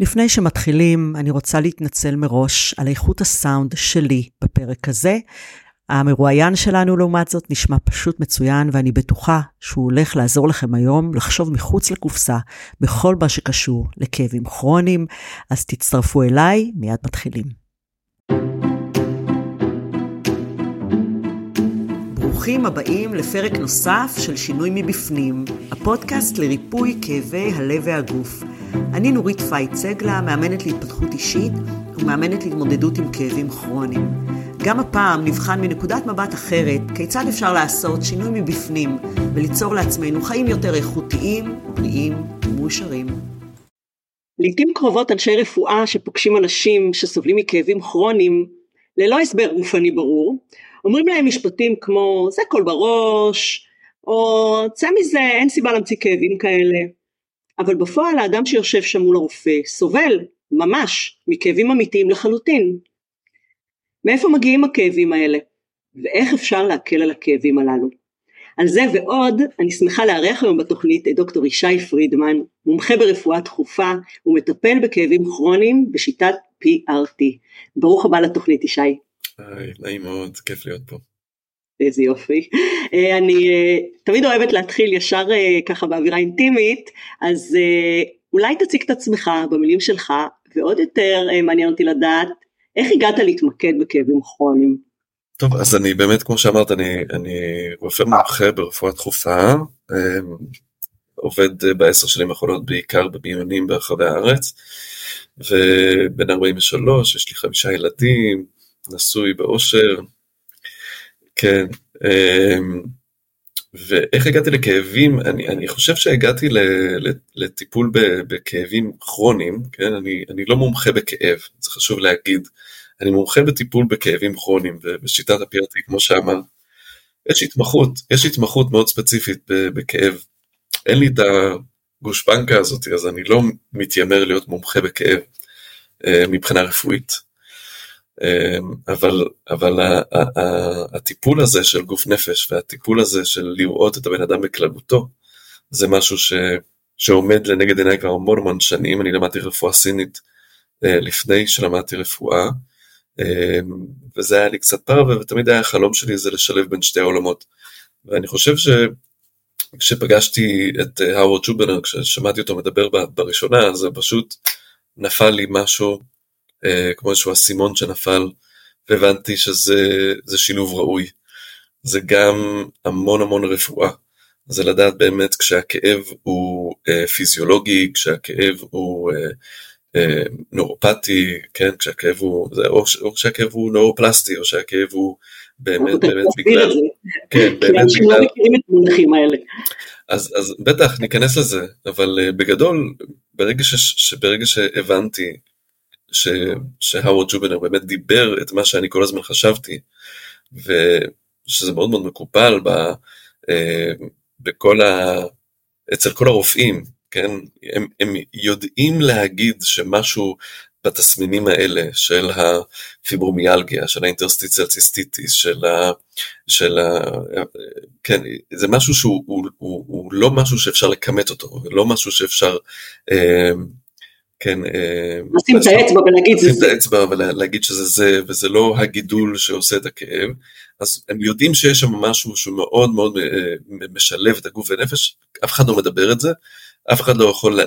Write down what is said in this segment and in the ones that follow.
לפני שמתחילים, אני רוצה להתנצל מראש על איכות הסאונד שלי בפרק הזה. המרואיין שלנו, לעומת זאת, נשמע פשוט מצוין, ואני בטוחה שהוא הולך לעזור לכם היום לחשוב מחוץ לקופסה בכל מה שקשור לכאבים כרוניים, אז תצטרפו אליי, מיד מתחילים. ברוכים הבאים לפרק נוסף של שינוי מבפנים, הפודקאסט לריפוי כאבי הלב והגוף. אני נורית פייט צגלה, מאמנת להתפתחות אישית ומאמנת להתמודדות עם כאבים כרוניים. גם הפעם נבחן מנקודת מבט אחרת כיצד אפשר לעשות שינוי מבפנים וליצור לעצמנו חיים יותר איכותיים, בריאים ומאושרים. לעתים קרובות אנשי רפואה שפוגשים אנשים שסובלים מכאבים כרוניים ללא הסבר גופני ברור, אומרים להם משפטים כמו זה קול בראש, או צא מזה אין סיבה להמציא כאבים כאלה. אבל בפועל האדם שיושב שם מול הרופא סובל ממש מכאבים אמיתיים לחלוטין. מאיפה מגיעים הכאבים האלה? ואיך אפשר להקל על הכאבים הללו? על זה ועוד אני שמחה לארח היום בתוכנית את דוקטור ישי פרידמן, מומחה ברפואה דחופה ומטפל בכאבים כרוניים בשיטת PRT. ברוך הבא לתוכנית ישי. היי, נעים מאוד, כיף להיות פה. איזה יופי. אה, אני אה, תמיד אוהבת להתחיל ישר אה, ככה באווירה אינטימית, אז אולי תציג את עצמך במילים שלך, ועוד יותר מעניין אותי לדעת, איך הגעת להתמקד בכאבים כרוניים? טוב, אז אני באמת, כמו שאמרת, אני, אני רופא מומחה ברפואה דחופה, עובד בעשר שנים האחרונות בעיקר במיונים ברחבי הארץ, ובן 43, יש לי חמישה ילדים, נשוי באושר, כן, אמ, ואיך הגעתי לכאבים, אני, אני חושב שהגעתי לטיפול בכאבים כרוניים, כן, אני, אני לא מומחה בכאב, זה חשוב להגיד, אני מומחה בטיפול בכאבים כרוניים, ובשיטת הפירטי, כמו שאמרת, יש התמחות, יש התמחות מאוד ספציפית בכאב, אין לי את הגושפנקה הזאת, אז אני לא מתיימר להיות מומחה בכאב אה, מבחינה רפואית. אמ, אבל, אבל הטיפול הזה של גוף נפש והטיפול הזה של לראות את הבן אדם בכללותו, זה משהו ש, שעומד לנגד עיניי כבר המון המון שנים, אני למדתי רפואה סינית אה, לפני שלמדתי רפואה, אמ, וזה היה לי קצת פער ותמיד היה החלום שלי זה לשלב בין שתי העולמות. ואני חושב שכשפגשתי את האוורד אה, שובנר, כששמעתי אותו מדבר בראשונה, זה פשוט נפל לי משהו אה, כמו איזשהו אסימון שנפל, והבנתי שזה שילוב ראוי. זה גם המון המון רפואה. זה לדעת באמת כשהכאב הוא אה, פיזיולוגי, כשהכאב הוא אה, אה, נורופטי, כן, כשהכאב הוא, זה, או, או כשהכאב הוא נורופלסטי, או שהכאב הוא באמת באמת בגלל, כן, באמת אנשים לא מכירים את המונחים האלה. אז, אז בטח ניכנס לזה, אבל uh, בגדול, ברגע, ש, שברגע שהבנתי שהאוורד ג'ובנר באמת דיבר את מה שאני כל הזמן חשבתי, ושזה מאוד מאוד מקופל ב, אה, בכל ה... אצל כל הרופאים, כן? הם, הם יודעים להגיד שמשהו בתסמינים האלה של הפיברומיאלגיה, של האינטרסטיציאל ציסטיטיס, של ה... של ה... כן, זה משהו שהוא הוא, הוא, הוא לא משהו שאפשר לכמת אותו, לא משהו שאפשר... אה, כן. אה, לשים את האצבע ולהגיד זה זה. לשים את האצבע ולהגיד שזה זה, וזה לא הגידול שעושה את הכאב. אז הם יודעים שיש שם משהו שהוא מאוד מאוד אה, משלב את הגוף ונפש, אף אחד לא מדבר את זה, אף אחד לא יכול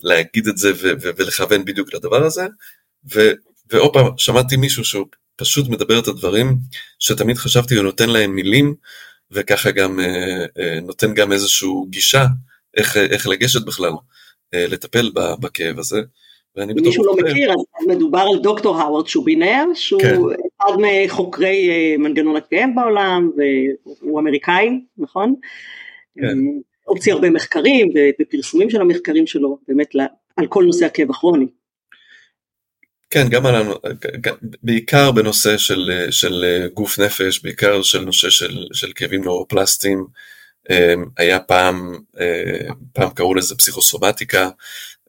להגיד את זה ולכוון בדיוק לדבר הזה. ועוד פעם, שמעתי מישהו שהוא פשוט מדבר את הדברים שתמיד חשבתי הוא נותן להם מילים, וככה גם אה, נותן גם איזושהי גישה איך, איך לגשת בכלל. אה, לטפל בכאב הזה. ואני מישהו לא מכיר, אז מדובר על דוקטור האוורד שובינר, שהוא כן. אחד מחוקרי אה, מנגנון הכאב בעולם, והוא אמריקאי, נכון? כן. אה, הוציא הרבה מחקרים ופרסומים של המחקרים שלו, באמת על כל נושא הכאב הכרוני. כן, גם על, בעיקר בנושא של, של גוף נפש, בעיקר של נושא של, של כאבים נורופלסטיים, היה פעם, אה, פעם קראו לזה פסיכוסומטיקה,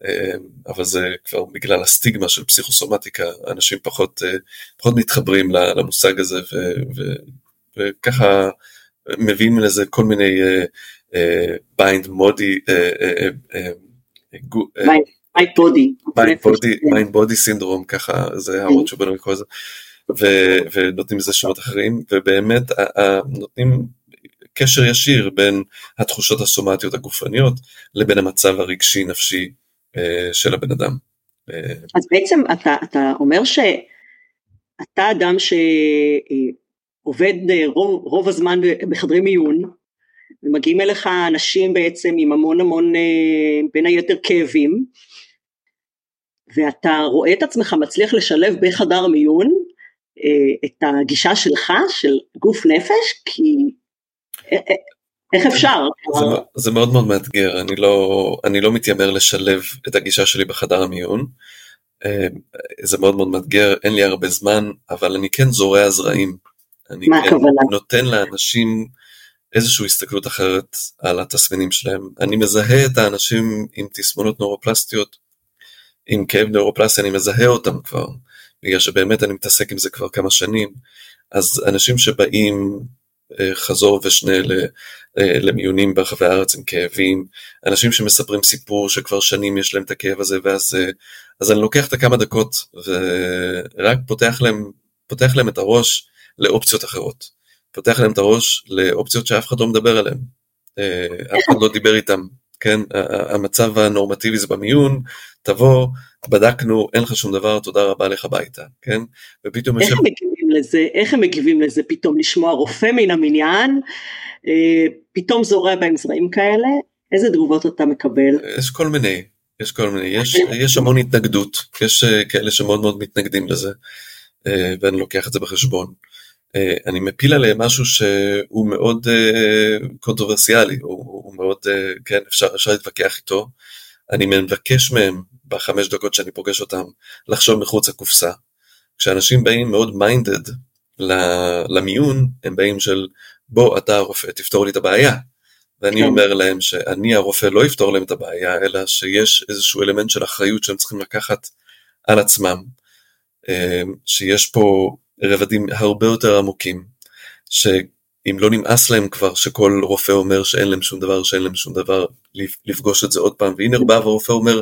אמ, אבל זה כבר בגלל הסטיגמה של פסיכוסומטיקה, אנשים פחות, אה, פחות מתחברים למושג הזה, ו, ו, וככה מביאים לזה כל מיני mind body, mind body syndrome ככה זה הרופאים שבאו לקרוא לזה ונותנים לזה שמות אחרים ובאמת נותנים קשר ישיר בין התחושות הסומטיות הגופניות לבין המצב הרגשי נפשי אה, של הבן אדם. אה, אז בעצם אתה, אתה אומר שאתה אדם שעובד אה, רוב, רוב הזמן בחדרי מיון ומגיעים אליך אנשים בעצם עם המון המון בין היתר כאבים ואתה רואה את עצמך מצליח לשלב בחדר מיון את הגישה שלך של גוף נפש כי איך אפשר? זה, זה מאוד מאוד מאתגר, אני לא, אני לא מתיימר לשלב את הגישה שלי בחדר המיון. אה, זה מאוד מאוד מאתגר, אין לי הרבה זמן, אבל אני כן זורע זרעים. אני מה כן הכוונה? נותן לאנשים איזושהי הסתכלות אחרת על התסמינים שלהם. אני מזהה את האנשים עם תסמונות נורופלסטיות, עם כאב נורופלסטי, אני מזהה אותם כבר, בגלל שבאמת אני מתעסק עם זה כבר כמה שנים. אז אנשים שבאים חזור ושנה אה, למיונים ברחבי הארץ עם כאבים, אנשים שמספרים סיפור שכבר שנים יש להם את הכאב הזה ואז אה, אז אני לוקח את הכמה דקות ורק פותח להם, פותח להם את הראש לאופציות אחרות. פותח להם את הראש לאופציות שאף אחד לא מדבר עליהן. אף אחד לא דיבר איתם, כן? המצב הנורמטיבי זה במיון, תבוא, בדקנו, אין לך שום דבר, תודה רבה לך הביתה, כן? ופתאום יש... איך הם מגיבים לזה? איך הם מגיבים לזה פתאום לשמוע רופא מן המניין, אה, פתאום זורע בהם זרעים כאלה? איזה תגובות אתה מקבל? יש כל מיני, יש כל מיני, יש, יש המון התנגדות, יש אה, כאלה שמאוד מאוד מתנגדים לזה, אה, ואני לוקח את זה בחשבון. אני מפיל עליהם משהו שהוא מאוד קונטרוברסיאלי, הוא, הוא מאוד, כן, אפשר, אפשר להתווכח איתו. אני מבקש מהם בחמש דקות שאני פוגש אותם לחשוב מחוץ לקופסה. כשאנשים באים מאוד מיינדד למיון, הם באים של בוא אתה הרופא תפתור לי את הבעיה. ואני כן. אומר להם שאני הרופא לא יפתור להם את הבעיה, אלא שיש איזשהו אלמנט של אחריות שהם צריכים לקחת על עצמם, אה, שיש פה רבדים הרבה יותר עמוקים, אם לא נמאס להם כבר שכל רופא אומר שאין להם שום דבר, שאין להם שום דבר, לפגוש את זה עוד פעם, והנה בא והרופא אומר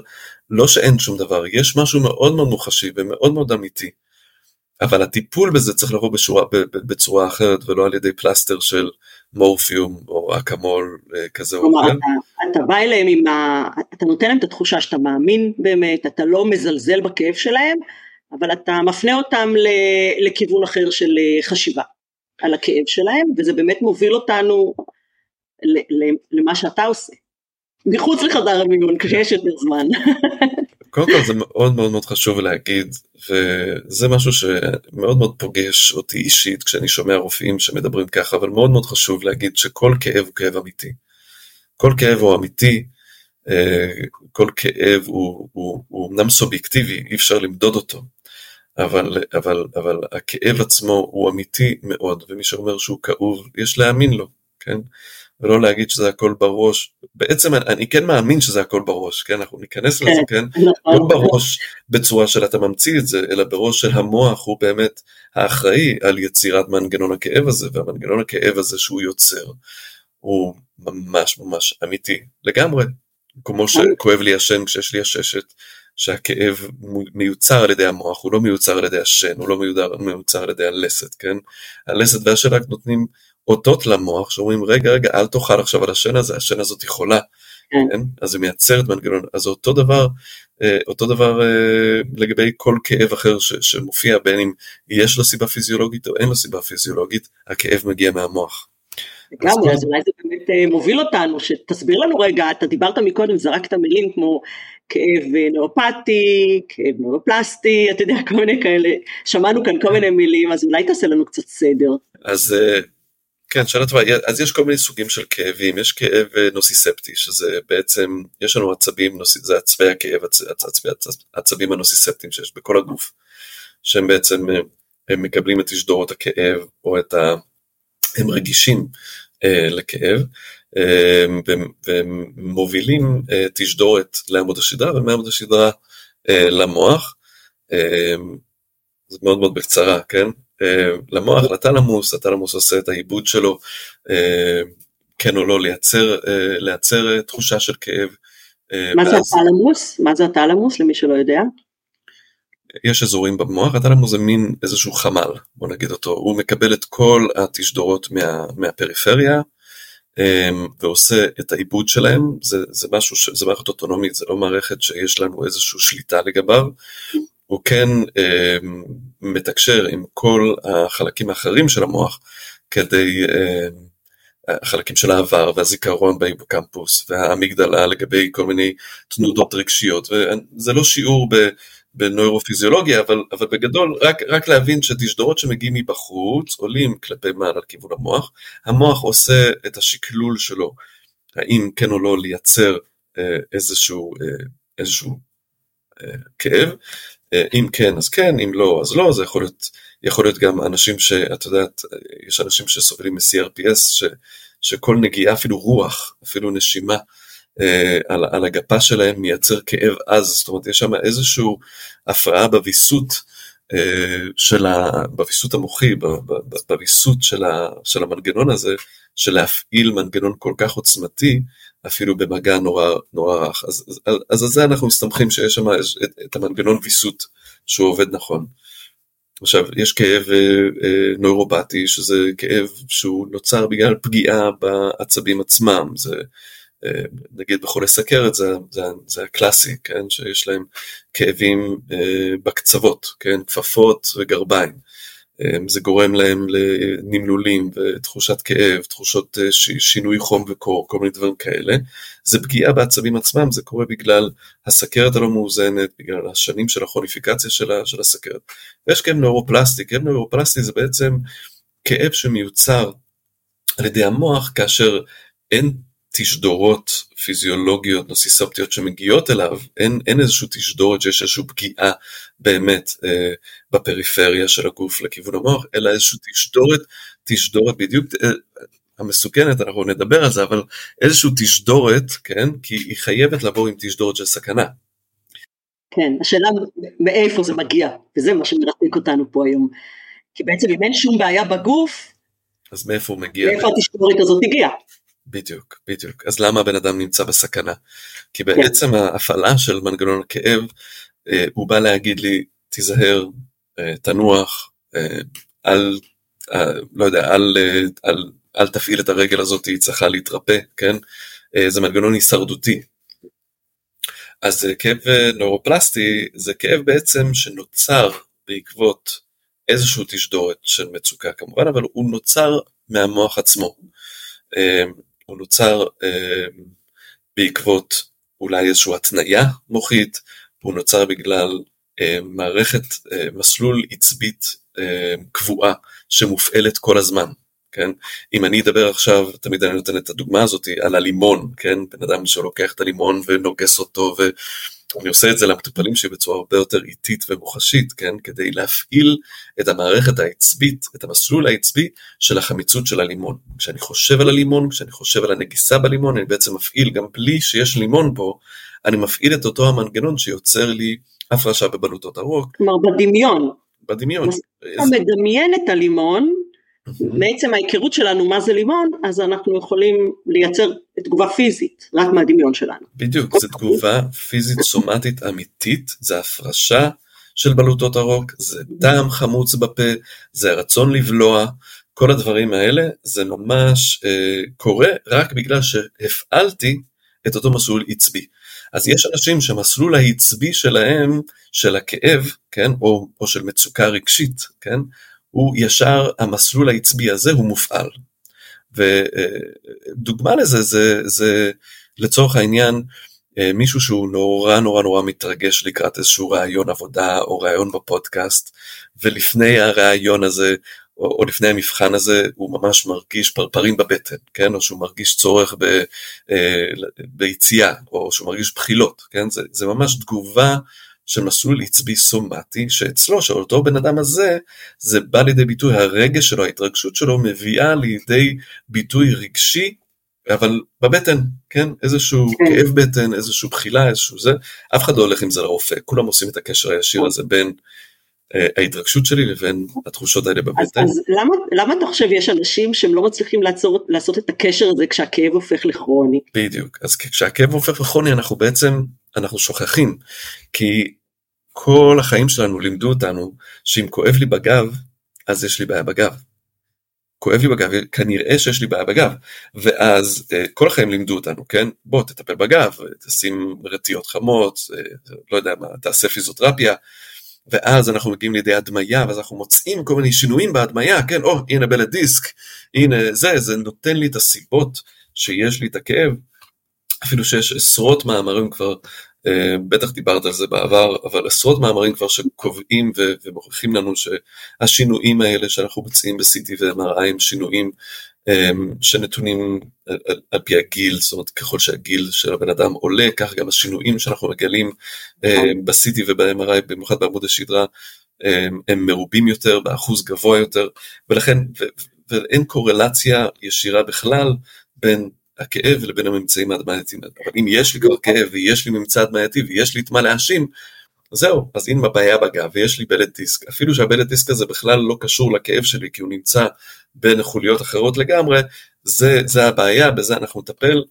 לא שאין שום דבר, יש משהו מאוד מאוד מוחשי ומאוד מאוד אמיתי, אבל הטיפול בזה צריך לבוא בשורה, בצורה אחרת ולא על ידי פלסטר של מורפיום או אקמול אה, כזה או אחר. אתה, אתה בא אליהם עם ה... אתה נותן להם את התחושה שאתה מאמין באמת, אתה לא מזלזל בכאב שלהם, אבל אתה מפנה אותם לכיוון אחר של אה, חשיבה. על הכאב שלהם, וזה באמת מוביל אותנו למה שאתה עושה. מחוץ לחדר המיון, כשיש יותר זמן. קודם כל זה מאוד מאוד מאוד חשוב להגיד, וזה משהו שמאוד מאוד פוגש אותי אישית כשאני שומע רופאים שמדברים ככה, אבל מאוד מאוד חשוב להגיד שכל כאב הוא כאב אמיתי. כל כאב הוא אמיתי, אה, כל כאב הוא, הוא, הוא אמנם סובייקטיבי, אי אפשר למדוד אותו, אבל, אבל, אבל הכאב עצמו הוא אמיתי מאוד, ומי שאומר שהוא כאוב, יש להאמין לו, כן? ולא להגיד שזה הכל בראש. בעצם אני, אני כן מאמין שזה הכל בראש, כן? אנחנו ניכנס לזה, כן? כן? נכון. לא בראש בצורה של אתה ממציא את זה, אלא בראש של המוח הוא באמת האחראי על יצירת מנגנון הכאב הזה, והמנגנון הכאב הזה שהוא יוצר, הוא ממש ממש אמיתי לגמרי. כמו שכואב לי השן כשיש לי עששת, שהכאב מיוצר על ידי המוח, הוא לא מיוצר על ידי השן, הוא לא מיוצר, מיוצר על ידי הלסת, כן? הלסת והשן רק נותנים אותות למוח שאומרים רגע רגע אל תאכל עכשיו על השן הזה, השן הזאת היא חולה, כן? כן? אז היא מייצרת מנגנון, אז אותו דבר, אה, אותו דבר אה, לגבי כל כאב אחר ש, שמופיע בין אם יש לו סיבה פיזיולוגית או אין לו סיבה פיזיולוגית, הכאב מגיע מהמוח. לגמרי, אז אולי זה באמת אה, מוביל אותנו, שתסביר לנו רגע, אתה דיברת מקודם, זרקת מילים כמו כאב נאופתי, כאב נאופלסטי, אתה יודע, כל מיני כאלה, שמענו כאן כל מיני מילים, אז אולי תעשה לנו קצת סדר. אז כן, שאלה טובה, אז יש כל מיני סוגים של כאבים, יש כאב אה, נוסיספטי, שזה בעצם, יש לנו עצבים, זה עצבי הכאב, עצבי, עצבים הנוסיספטיים שיש בכל הגוף, שהם בעצם, הם מקבלים את תשדורות הכאב, או את ה... הם רגישים אה, לכאב אה, ומובילים אה, תשדורת לעמוד השדרה ומעמוד השדרה אה, למוח. אה, זה מאוד מאוד בקצרה, כן? אה, למוח, לתלמוס, התלמוס עושה את העיבוד שלו, אה, כן או לא, לייצר, אה, לייצר תחושה של כאב, מה זה הטלמוס? מה זה הטלמוס למי שלא יודע? יש אזורים במוח, הטלמוס זה מין איזשהו חמ"ל, בוא נגיד אותו, הוא מקבל את כל התשדורות מה, מהפריפריה ועושה את העיבוד שלהם, זה, זה משהו, ש, זה מערכת אוטונומית, זה לא מערכת שיש לנו איזושהי שליטה לגביו, הוא כן אמ, מתקשר עם כל החלקים האחרים של המוח כדי אמ, החלקים של העבר והזיכרון בקמפוס והאמיגדלה לגבי כל מיני תנודות רגשיות. וזה לא שיעור ב, בנוירופיזיולוגיה אבל, אבל בגדול רק, רק להבין שתשדורות שמגיעים מבחוץ עולים כלפי מעלה לכיוון המוח, המוח עושה את השקלול שלו האם כן או לא לייצר אה, איזשהו, אה, איזשהו אה, כאב, אה, אם כן אז כן, אם לא אז לא, זה יכול להיות יכול להיות גם אנשים שאת יודעת, יש אנשים שסובלים מ-CRPS, ש, שכל נגיעה, אפילו רוח, אפילו נשימה אה, על, על הגפה שלהם מייצר כאב עז, זאת אומרת יש שם איזושהי הפרעה בוויסות אה, של ה... בוויסות המוחי, בוויסות של, ה, של המנגנון הזה, של להפעיל מנגנון כל כך עוצמתי, אפילו במגע נורא, נורא רך. אז, על זה אנחנו מסתמכים שיש שם את, את המנגנון ויסות שהוא עובד נכון. עכשיו יש כאב אה, אה, נוירופטי שזה כאב שהוא נוצר בגלל פגיעה בעצבים עצמם זה אה, נגיד בחולי סכרת זה, זה, זה הקלאסי כן שיש להם כאבים אה, בקצוות כן כפפות וגרביים אמ, זה גורם להם לנמלולים ותחושת כאב, תחושות אה, שינוי חום וקור, כל מיני דברים כאלה. זה פגיעה בעצבים עצמם, זה קורה בגלל הסכרת הלא מאוזנת, בגלל השנים של הכרוניפיקציה של, הסכרת. ויש כאב נוירופלסטי, כאב נוירופלסטי זה בעצם כאב שמיוצר על ידי המוח כאשר אין תשדורות פיזיולוגיות נוסיסופטיות שמגיעות אליו, אין, אין איזושהי תשדורת שיש איזושהי פגיעה באמת אה, בפריפריה של הגוף לכיוון המוח, אלא איזושהי תשדורת, תשדורת בדיוק אה, המסוכנת, אנחנו נדבר על זה, אבל איזושהי תשדורת, כן, כי היא חייבת לבוא עם תשדורת של סכנה. כן, השאלה מאיפה זה מגיע, וזה מה שמרתק אותנו פה היום. כי בעצם אם אין שום בעיה בגוף, אז מאיפה הוא מגיע? מאיפה התשדורת הזאת הגיעה? בדיוק, בדיוק. אז למה הבן אדם נמצא בסכנה? כי כן. בעצם ההפעלה של מנגנון הכאב, אה, הוא בא להגיד לי, תיזהר, תנוח, אה, אל, לא יודע, אל, אל, אל תפעיל את הרגל הזאת, היא צריכה להתרפא, כן? זה מנגנון הישרדותי. אז כאב נורופלסטי זה כאב בעצם שנוצר בעקבות איזושהי תשדורת של מצוקה כמובן, אבל הוא נוצר מהמוח עצמו. הוא נוצר אה, בעקבות אולי איזושהי התניה מוחית, הוא נוצר בגלל אה, מערכת, אה, מסלול עצבית אה, קבועה שמופעלת כל הזמן. כן? אם אני אדבר עכשיו, תמיד אני נותן את הדוגמה הזאת על הלימון, כן? בן אדם שלוקח את הלימון ונוגס אותו ו... אני עושה את זה למטופלים שלי בצורה הרבה יותר איטית ומוחשית, כן? כדי להפעיל את המערכת העצבית, את המסלול העצבי של החמיצות של הלימון. כשאני חושב על הלימון, כשאני חושב על הנגיסה בלימון, אני בעצם מפעיל, גם בלי שיש לימון פה, אני מפעיל את אותו המנגנון שיוצר לי הפרשה בבלוטות הרוק. כלומר בדמיון. בדמיון. אתה מדמיין את הלימון, מעצם ההיכרות שלנו מה זה לימון, אז אנחנו יכולים לייצר תגובה פיזית, רק מהדמיון שלנו. בדיוק, זו תגובה פיזית סומטית אמיתית, זה הפרשה של בלוטות הרוק, זה טעם חמוץ בפה, זה הרצון לבלוע, כל הדברים האלה, זה ממש אה, קורה רק בגלל שהפעלתי את אותו מסלול עצבי. אז יש אנשים שהמסלול העצבי שלהם, של הכאב, כן, או, או של מצוקה רגשית, כן, הוא ישר, המסלול העצבי הזה הוא מופעל. ודוגמה לזה זה, זה לצורך העניין מישהו שהוא נורא נורא נורא מתרגש לקראת איזשהו ראיון עבודה או ראיון בפודקאסט ולפני הראיון הזה או, או לפני המבחן הזה הוא ממש מרגיש פרפרים בבטן, כן? או שהוא מרגיש צורך ב, אה, ביציאה או שהוא מרגיש בחילות, כן? זה, זה ממש תגובה של מסלול עצבי סומטי, שאצלו, של אותו בן אדם הזה, זה בא לידי ביטוי, הרגש שלו, ההתרגשות שלו, מביאה לידי ביטוי רגשי, אבל בבטן, כן? איזשהו כן. כאב בטן, איזשהו בחילה, איזשהו זה, אף אחד לא הולך עם זה לרופא, כולם עושים את הקשר הישיר הזה בין אה, ההתרגשות שלי לבין התחושות האלה בבטן. אז, אז למה, למה אתה חושב יש אנשים שהם לא מצליחים לעצור, לעשות את הקשר הזה כשהכאב הופך לכרוני? בדיוק, אז כשהכאב הופך לכרוני אנחנו בעצם, אנחנו שוכחים, כי כל החיים שלנו לימדו אותנו שאם כואב לי בגב, אז יש לי בעיה בגב. כואב לי בגב, כנראה שיש לי בעיה בגב. ואז אה, כל החיים לימדו אותנו, כן? בוא תטפל בגב, תשים רטיות חמות, אה, לא יודע מה, תעשה פיזיותרפיה. ואז אנחנו מגיעים לידי הדמיה, ואז אנחנו מוצאים כל מיני שינויים בהדמיה, כן, או, הנה בלט דיסק, הנה זה, זה נותן לי את הסיבות שיש לי את הכאב, אפילו שיש עשרות מאמרים כבר, בטח דיברת על זה בעבר, אבל עשרות מאמרים כבר שקובעים ומוכיחים לנו שהשינויים האלה שאנחנו מציעים ב-CT ו-MRI הם שינויים אמ, שנתונים על, פי הגיל, זאת אומרת ככל שהגיל של הבן אדם עולה, כך גם השינויים שאנחנו מגלים נכון. ב-CT וב-MRI, במיוחד בעמוד השדרה, הם מרובים יותר, באחוז גבוה יותר, ולכן, ואין קורלציה ישירה בכלל בין הכאב לבין הממצאים ההדמייתיים. אבל אם יש לי כבר כאב ויש לי ממצא הדמייתי ויש לי את מה להאשים, זהו, אז אם הבעיה בגב ויש לי בלט דיסק, אפילו שהבלט דיסק הזה בכלל לא קשור לכאב שלי כי הוא נמצא בין חוליות אחרות לגמרי, זה, זה הבעיה, בזה אנחנו נטפל,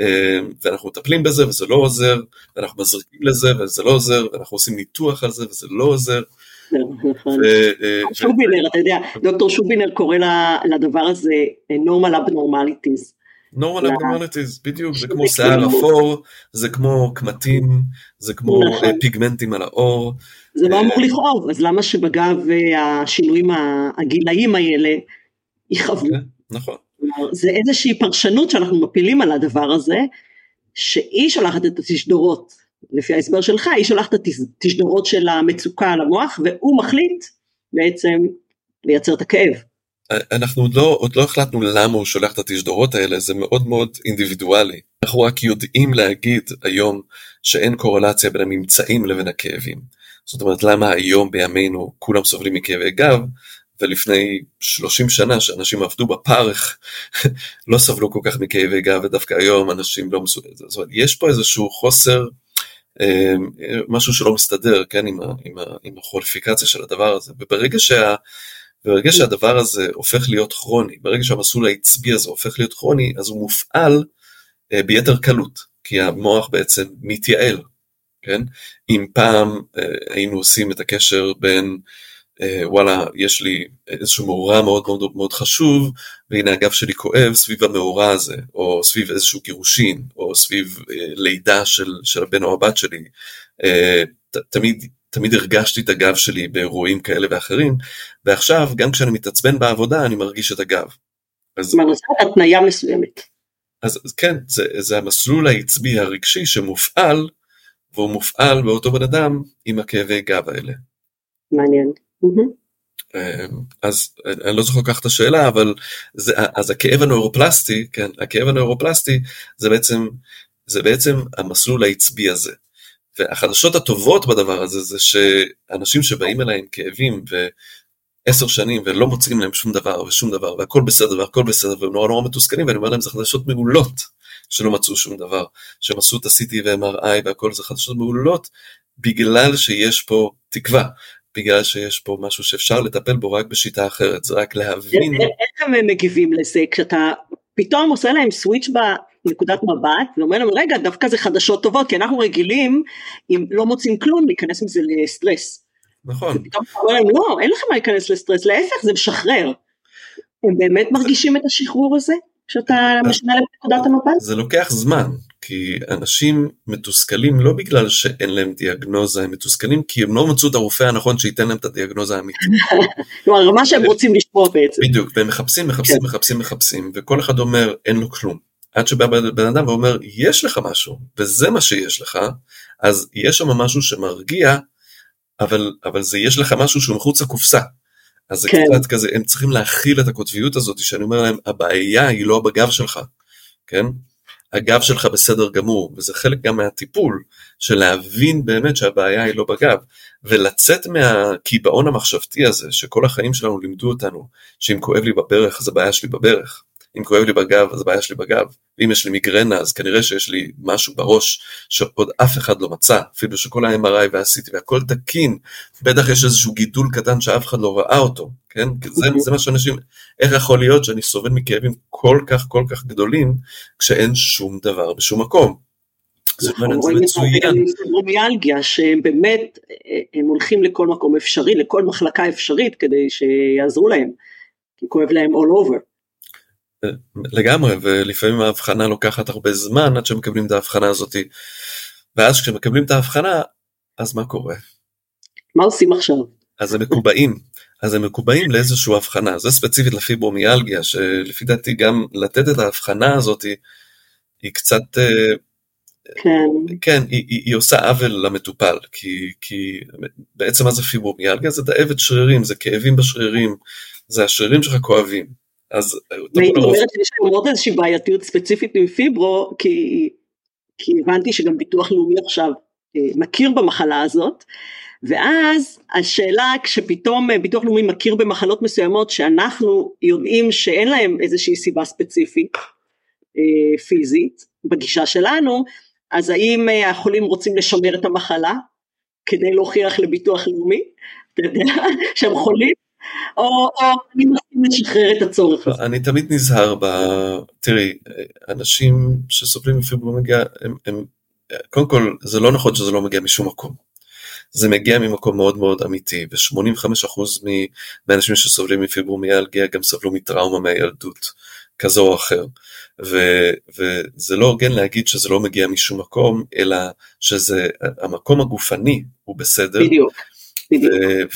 אה, ואנחנו מטפלים בזה וזה לא עוזר, ואנחנו מזריקים לזה וזה לא עוזר, ואנחנו עושים ניתוח על זה וזה לא עוזר. נכון. אה, שובינר, אתה יודע, דוקטור שובינר קורא לדבר הזה normal abnormalities. Normal abnormalities, בדיוק, זה כמו שיער אפור, זה כמו קמטים, זה כמו נכון. אה, פיגמנטים על העור. זה לא אמור לכאוב, אז למה שבגב השינויים הגילאים האלה יכאבו? כן, נכון. זה איזושהי פרשנות שאנחנו מפילים על הדבר הזה, שהיא שולחת את התשדורות, לפי ההסבר שלך, היא שולחת את התשדורות של המצוקה על המוח, והוא מחליט בעצם לייצר את הכאב. אנחנו עוד לא, עוד לא החלטנו למה הוא שולח את התשדורות האלה, זה מאוד מאוד אינדיבידואלי. אנחנו רק יודעים להגיד היום שאין קורלציה בין הממצאים לבין הכאבים. זאת אומרת, למה היום בימינו כולם סובלים מכאבי גב, ולפני 30 שנה שאנשים עבדו בפרך לא סבלו כל כך מכאבי גב, ודווקא היום אנשים לא מסוגלים. זאת אומרת, יש פה איזשהו חוסר, אה, משהו שלא מסתדר, כן, עם, עם, עם החוליפיקציה של הדבר הזה, וברגע שה... ברגע שהדבר הזה הופך להיות כרוני, ברגע שהמסלול העצבי הזה הופך להיות כרוני, אז הוא מופעל אה, ביתר קלות, כי המוח בעצם מתייעל, כן? אם פעם אה, היינו עושים את הקשר בין אה, וואלה, יש לי איזשהו מאורע מאוד מאוד מאוד חשוב, והנה הגב שלי כואב סביב המאורע הזה, או סביב איזשהו גירושין, או סביב אה, לידה של, של הבן או הבת שלי. אה, ת, תמיד תמיד הרגשתי את הגב שלי באירועים כאלה ואחרים, ועכשיו גם כשאני מתעצבן בעבודה אני מרגיש את הגב. אז... זאת התניה מסוימת. אז, אז כן, זה, זה המסלול העצבי הרגשי שמופעל, והוא מופעל באותו בן אדם עם הכאבי גב האלה. מעניין. אז אני לא זוכר כך את השאלה, אבל זה, אז הכאב הנוירופלסטי, כן, הכאב הנוירופלסטי זה בעצם, זה בעצם המסלול העצבי הזה. והחדשות הטובות בדבר הזה זה שאנשים שבאים אליי עם כאבים ועשר שנים ולא מוצאים להם שום דבר ושום דבר והכל בסדר והכל בסדר והם נורא נורא מתוסכלים ואני אומר להם זה חדשות מעולות שלא מצאו שום דבר, שהם עשו את ה-CT ו-MRI והכל זה חדשות מעולות בגלל שיש פה תקווה, בגלל שיש פה משהו שאפשר לטפל בו רק בשיטה אחרת, זה רק להבין. איך הם מגיבים לזה כשאתה פתאום עושה להם סוויץ' נקודת מבט ואומר לנו רגע דווקא זה חדשות טובות כי אנחנו רגילים אם לא מוצאים כלום להיכנס עם זה לסטרס. נכון. ופתאום אומר להם לא אין לכם מה להיכנס לסטרס להפך זה משחרר. הם באמת מרגישים את השחרור הזה כשאתה משנה להם את נקודת המבט? זה לוקח זמן כי אנשים מתוסכלים לא בגלל שאין להם דיאגנוזה, הם מתוסכלים כי הם לא מצאו את הרופא הנכון שייתן להם את הדיאגנוזה האמיתית. כלומר, מה שהם רוצים לשמוע בעצם. בדיוק, והם מחפשים, מחפשים. מחפשים, מחפשים, וכל אחד אומר אין לו כלום. עד שבא בן אדם ואומר יש לך משהו וזה מה שיש לך אז יש שם משהו שמרגיע אבל אבל זה יש לך משהו שהוא מחוץ לקופסה. אז זה כן. קצת כזה הם צריכים להכיל את הקוטביות הזאת שאני אומר להם הבעיה היא לא בגב שלך כן הגב שלך בסדר גמור וזה חלק גם מהטיפול של להבין באמת שהבעיה היא לא בגב ולצאת מהקיבעון המחשבתי הזה שכל החיים שלנו לימדו אותנו שאם כואב לי בברך אז הבעיה שלי בברך אם כואב לי בגב אז הבעיה שלי בגב, ואם יש לי מיגרנה אז כנראה שיש לי משהו בראש שעוד אף אחד לא מצא, אפילו שכל ה-MRI ועשיתי והכל תקין, בטח יש איזשהו גידול קטן שאף אחד לא ראה אותו, כן? זה, זה מה שאנשים, איך יכול להיות שאני סובל מכאבים כל כך כל כך גדולים כשאין שום דבר בשום מקום? זה מצוין. פיברומיאלגיה שהם באמת, הם הולכים לכל מקום אפשרי, לכל מחלקה אפשרית כדי שיעזרו להם, כי כואב להם all over. לגמרי, ולפעמים ההבחנה לוקחת הרבה זמן עד שמקבלים את ההבחנה הזאת, ואז כשמקבלים את ההבחנה, אז מה קורה? מה עושים עכשיו? אז הם מקובעים, אז הם מקובעים לאיזושהי הבחנה, זה ספציפית לפיברומיאלגיה, שלפי דעתי גם לתת את ההבחנה הזאת היא קצת אה, כן, כן היא, היא, היא עושה עוול למטופל, כי, כי בעצם מה זה פיברומיאלגיה? זה דאבת שרירים, זה כאבים בשרירים, זה השרירים שלך כואבים. אז הייתי אומרת שיש לנו עוד איזושהי בעייתיות ספציפית עם פיברו, כי, כי הבנתי שגם ביטוח לאומי עכשיו אה, מכיר במחלה הזאת, ואז השאלה כשפתאום אה, ביטוח לאומי מכיר במחלות מסוימות שאנחנו יודעים שאין להם איזושהי סיבה ספציפית אה, פיזית בגישה שלנו, אז האם אה, החולים רוצים לשמר את המחלה כדי להוכיח לביטוח לאומי, אתה יודע, שהם חולים, או, אני מסכים לשחרר את הצורך הזה. אני תמיד נזהר ב... תראי, אנשים שסובלים מפיברומיגיה, הם, קודם כל זה לא נכון שזה לא מגיע משום מקום. זה מגיע ממקום מאוד מאוד אמיתי, ו-85% מהאנשים שסובלים מפיברומיאלגיה גם סבלו מטראומה מהילדות, כזו או אחר. ו, וזה לא הוגן להגיד שזה לא מגיע משום מקום, אלא שזה, המקום הגופני הוא בסדר. בדיוק. ו,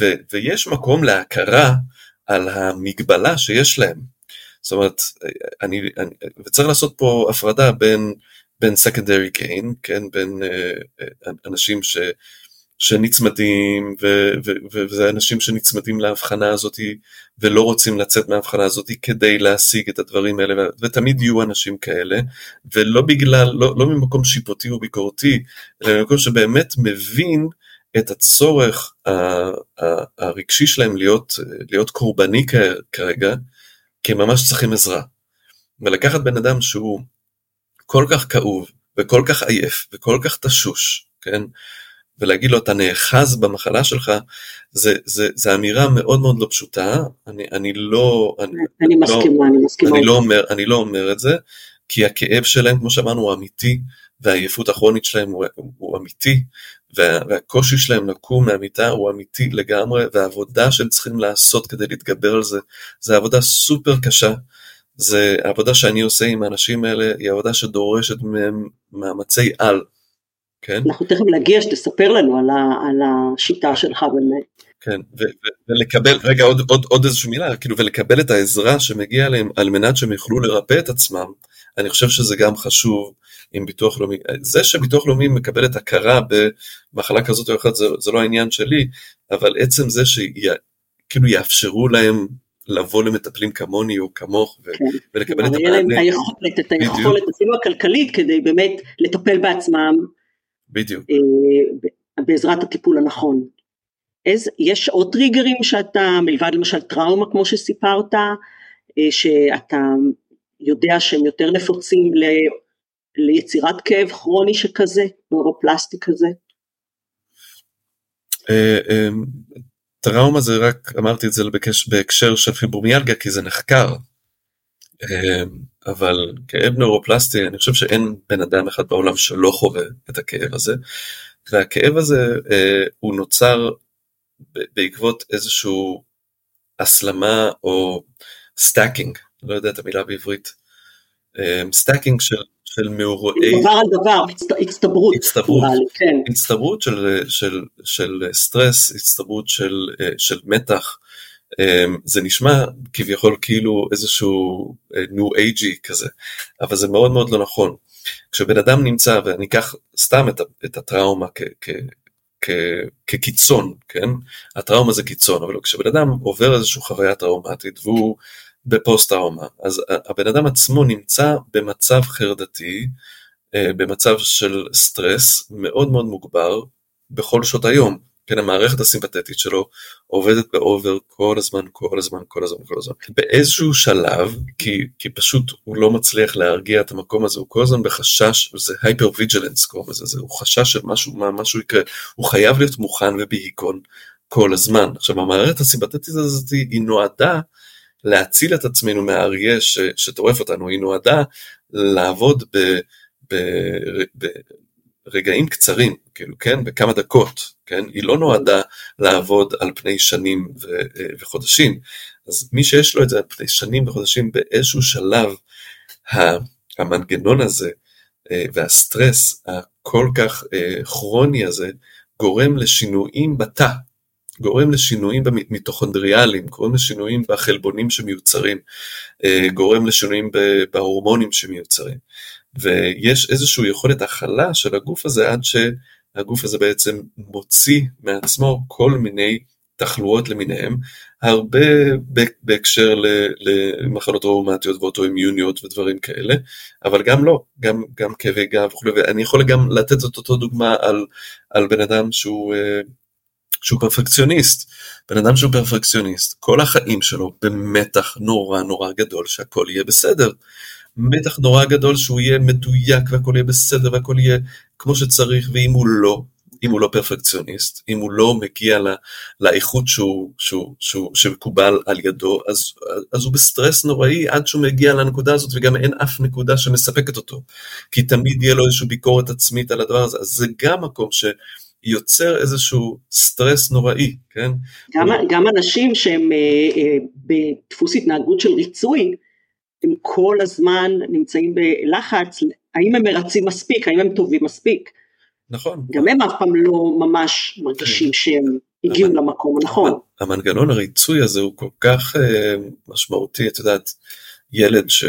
ו, ויש מקום להכרה על המגבלה שיש להם. זאת אומרת, אני, אני, וצריך לעשות פה הפרדה בין, בין secondary gain, כן, בין uh, אנשים ש... שנצמדים, ו- ו- ו- וזה אנשים שנצמדים להבחנה הזאת ולא רוצים לצאת מההבחנה הזאת כדי להשיג את הדברים האלה, ותמיד יהיו אנשים כאלה, ולא בגלל, לא, לא ממקום שיפוטי או ביקורתי, אלא ממקום שבאמת מבין את הצורך הרגשי שלהם להיות, להיות קורבני כרגע, כי הם ממש צריכים עזרה. ולקחת בן אדם שהוא כל כך כאוב, וכל כך עייף, וכל כך תשוש, כן? ולהגיד לו אתה נאחז במחלה שלך, זה, זה, זה אמירה מאוד מאוד לא פשוטה, אני, אני לא... אני, אני לא, מסכימה, אני מסכימה. אני לא, אומר, אני לא אומר את זה, כי הכאב שלהם, כמו שאמרנו, הוא אמיתי, והעייפות הכרונית שלהם הוא, הוא אמיתי, וה, והקושי שלהם לקום מהמיטה הוא אמיתי לגמרי, והעבודה שהם צריכים לעשות כדי להתגבר על זה, זה עבודה סופר קשה. זה העבודה שאני עושה עם האנשים האלה, היא עבודה שדורשת מהם מאמצי על. כן. אנחנו תכף נגיע שתספר לנו על, ה, על השיטה שלך באמת. כן, ו- ו- ולקבל, רגע עוד, עוד, עוד איזושהי מילה, כאילו ולקבל את העזרה שמגיע להם על מנת שהם יוכלו לרפא את עצמם, אני חושב שזה גם חשוב עם ביטוח לאומי, זה שביטוח לאומי מקבל את הכרה במחלה כזאת או אחרת זה, זה לא העניין שלי, אבל עצם זה שכאילו יאפשרו להם לבוא למטפלים כמוני או כמוך ו- כן. ולקבל את המענה. יהיה להם את היכולת, את היכולת אפילו הכלכלית כדי באמת לטפל בעצמם. בדיוק. אה, בעזרת הטיפול הנכון. איזה, יש עוד טריגרים שאתה, מלבד למשל טראומה כמו שסיפרת, אה, שאתה יודע שהם יותר נפוצים ליצירת כאב כרוני שכזה, נוירופלסטי כזה? אה, טראומה זה רק, אמרתי את זה בהקשר של פיברומיאלגיה כי זה נחקר, אבל כאב נוציפלסטי, אני חושב שאין בן אדם אחד בעולם שלא חווה את הכאב הזה, והכאב הזה אה, הוא נוצר בעקבות איזשהו הסלמה או stacking, לא יודע את המילה בעברית, stacking של, של מאורעי... דבר על דבר, הצטברות. הצטברות, כן. הצטברות של, של, של סטרס, הצטברות של, של מתח, אמ, זה נשמע כביכול כאילו איזשהו new אה, age-י כזה, אבל זה מאוד מאוד לא נכון. כשבן אדם נמצא, ואני אקח סתם את, את הטראומה כ, כ, כ, כקיצון, כן? הטראומה זה קיצון, אבל כשבן אדם עובר איזושהי חוויה טראומטית והוא בפוסט טראומה, אז הבן אדם עצמו נמצא במצב חרדתי, אה, במצב של סטרס מאוד מאוד מוגבר בכל שעות היום. כן, המערכת הסימפתטית שלו עובדת באובר כל הזמן, כל הזמן, כל הזמן, כל הזמן. באיזשהו שלב, כי, כי פשוט הוא לא מצליח להרגיע את המקום הזה, הוא כל הזמן בחשש, זה הייפר ויג'לנס קוראים לזה, זה, הוא חשש של משהו, מה, משהו יקרה, הוא חייב להיות מוכן ובהיכון כל הזמן. עכשיו המערכת הסימפתטית הזאת היא נועדה להציל את עצמנו מהאריה שטורף אותנו, היא נועדה לעבוד ב... ב, ב רגעים קצרים, כאילו, כן, בכמה דקות, כן, היא לא נועדה לעבוד על פני שנים ו- אה, וחודשים, אז מי שיש לו את זה על פני שנים וחודשים באיזשהו שלב, המנגנון הזה אה, והסטרס הכל כך אה, כרוני הזה גורם לשינויים בתא, גורם לשינויים מיטוכונדריאליים, גורם לשינויים בחלבונים שמיוצרים, גורם לשינויים בהורמונים שמיוצרים. ויש איזושהי יכולת הכלה של הגוף הזה עד שהגוף הזה בעצם מוציא מעצמו כל מיני תחלואות למיניהם, הרבה בהקשר למחלות טראומטיות ואוטואימיוניות ודברים כאלה, אבל גם לא, גם, גם כאבי גב וכולי, ואני יכול גם לתת את אותו דוגמה על, על בן אדם שהוא, אה, שהוא פרפקציוניסט, בן אדם שהוא פרפקציוניסט, כל החיים שלו במתח נורא נורא גדול שהכל יהיה בסדר. מתח נורא גדול שהוא יהיה מדויק והכל יהיה בסדר והכל יהיה כמו שצריך, ואם הוא לא, אם הוא לא פרפקציוניסט, אם הוא לא מגיע לא, לאיכות שהוא, שהוא, שהוא, שמקובל על ידו, אז, אז הוא בסטרס נוראי עד שהוא מגיע לנקודה הזאת, וגם אין אף נקודה שמספקת אותו, כי תמיד יהיה לו איזושהי ביקורת עצמית על הדבר הזה, אז זה גם מקום ש... יוצר איזשהו סטרס נוראי, כן? גם, גם אנשים שהם אה, אה, בדפוס התנהגות של ריצוי, הם כל הזמן נמצאים בלחץ, האם הם מרצים מספיק, האם הם טובים מספיק. נכון. גם הם אף פעם לא ממש מרגישים כן. שהם הגיעו המנ... למקום הנכון. המנגנון הריצוי הזה הוא כל כך uh, משמעותי, את יודעת, ילד ש,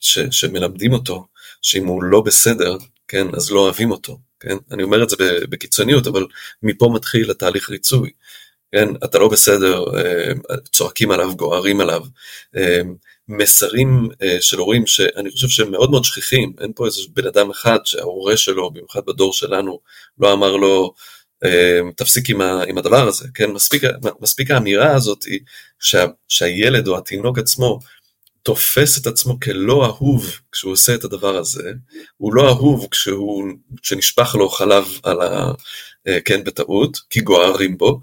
ש, שמלמדים אותו, שאם הוא לא בסדר, כן, אז לא אוהבים אותו, כן, אני אומר את זה בקיצוניות, אבל מפה מתחיל התהליך ריצוי, כן, אתה לא בסדר, אה, צועקים עליו, גוערים עליו, אה, מסרים uh, של הורים שאני חושב שהם מאוד מאוד שכיחים, אין פה איזה בן אדם אחד שההורה שלו, במיוחד בדור שלנו, לא אמר לו תפסיק עם הדבר הזה, כן, מספיק, מספיק האמירה הזאת היא שה, שהילד או התינוק עצמו תופס את עצמו כלא אהוב כשהוא עושה את הדבר הזה, הוא לא אהוב כשהוא, כשנשפך לו חלב על ה... Uh, כן, בטעות, כי גוערים בו,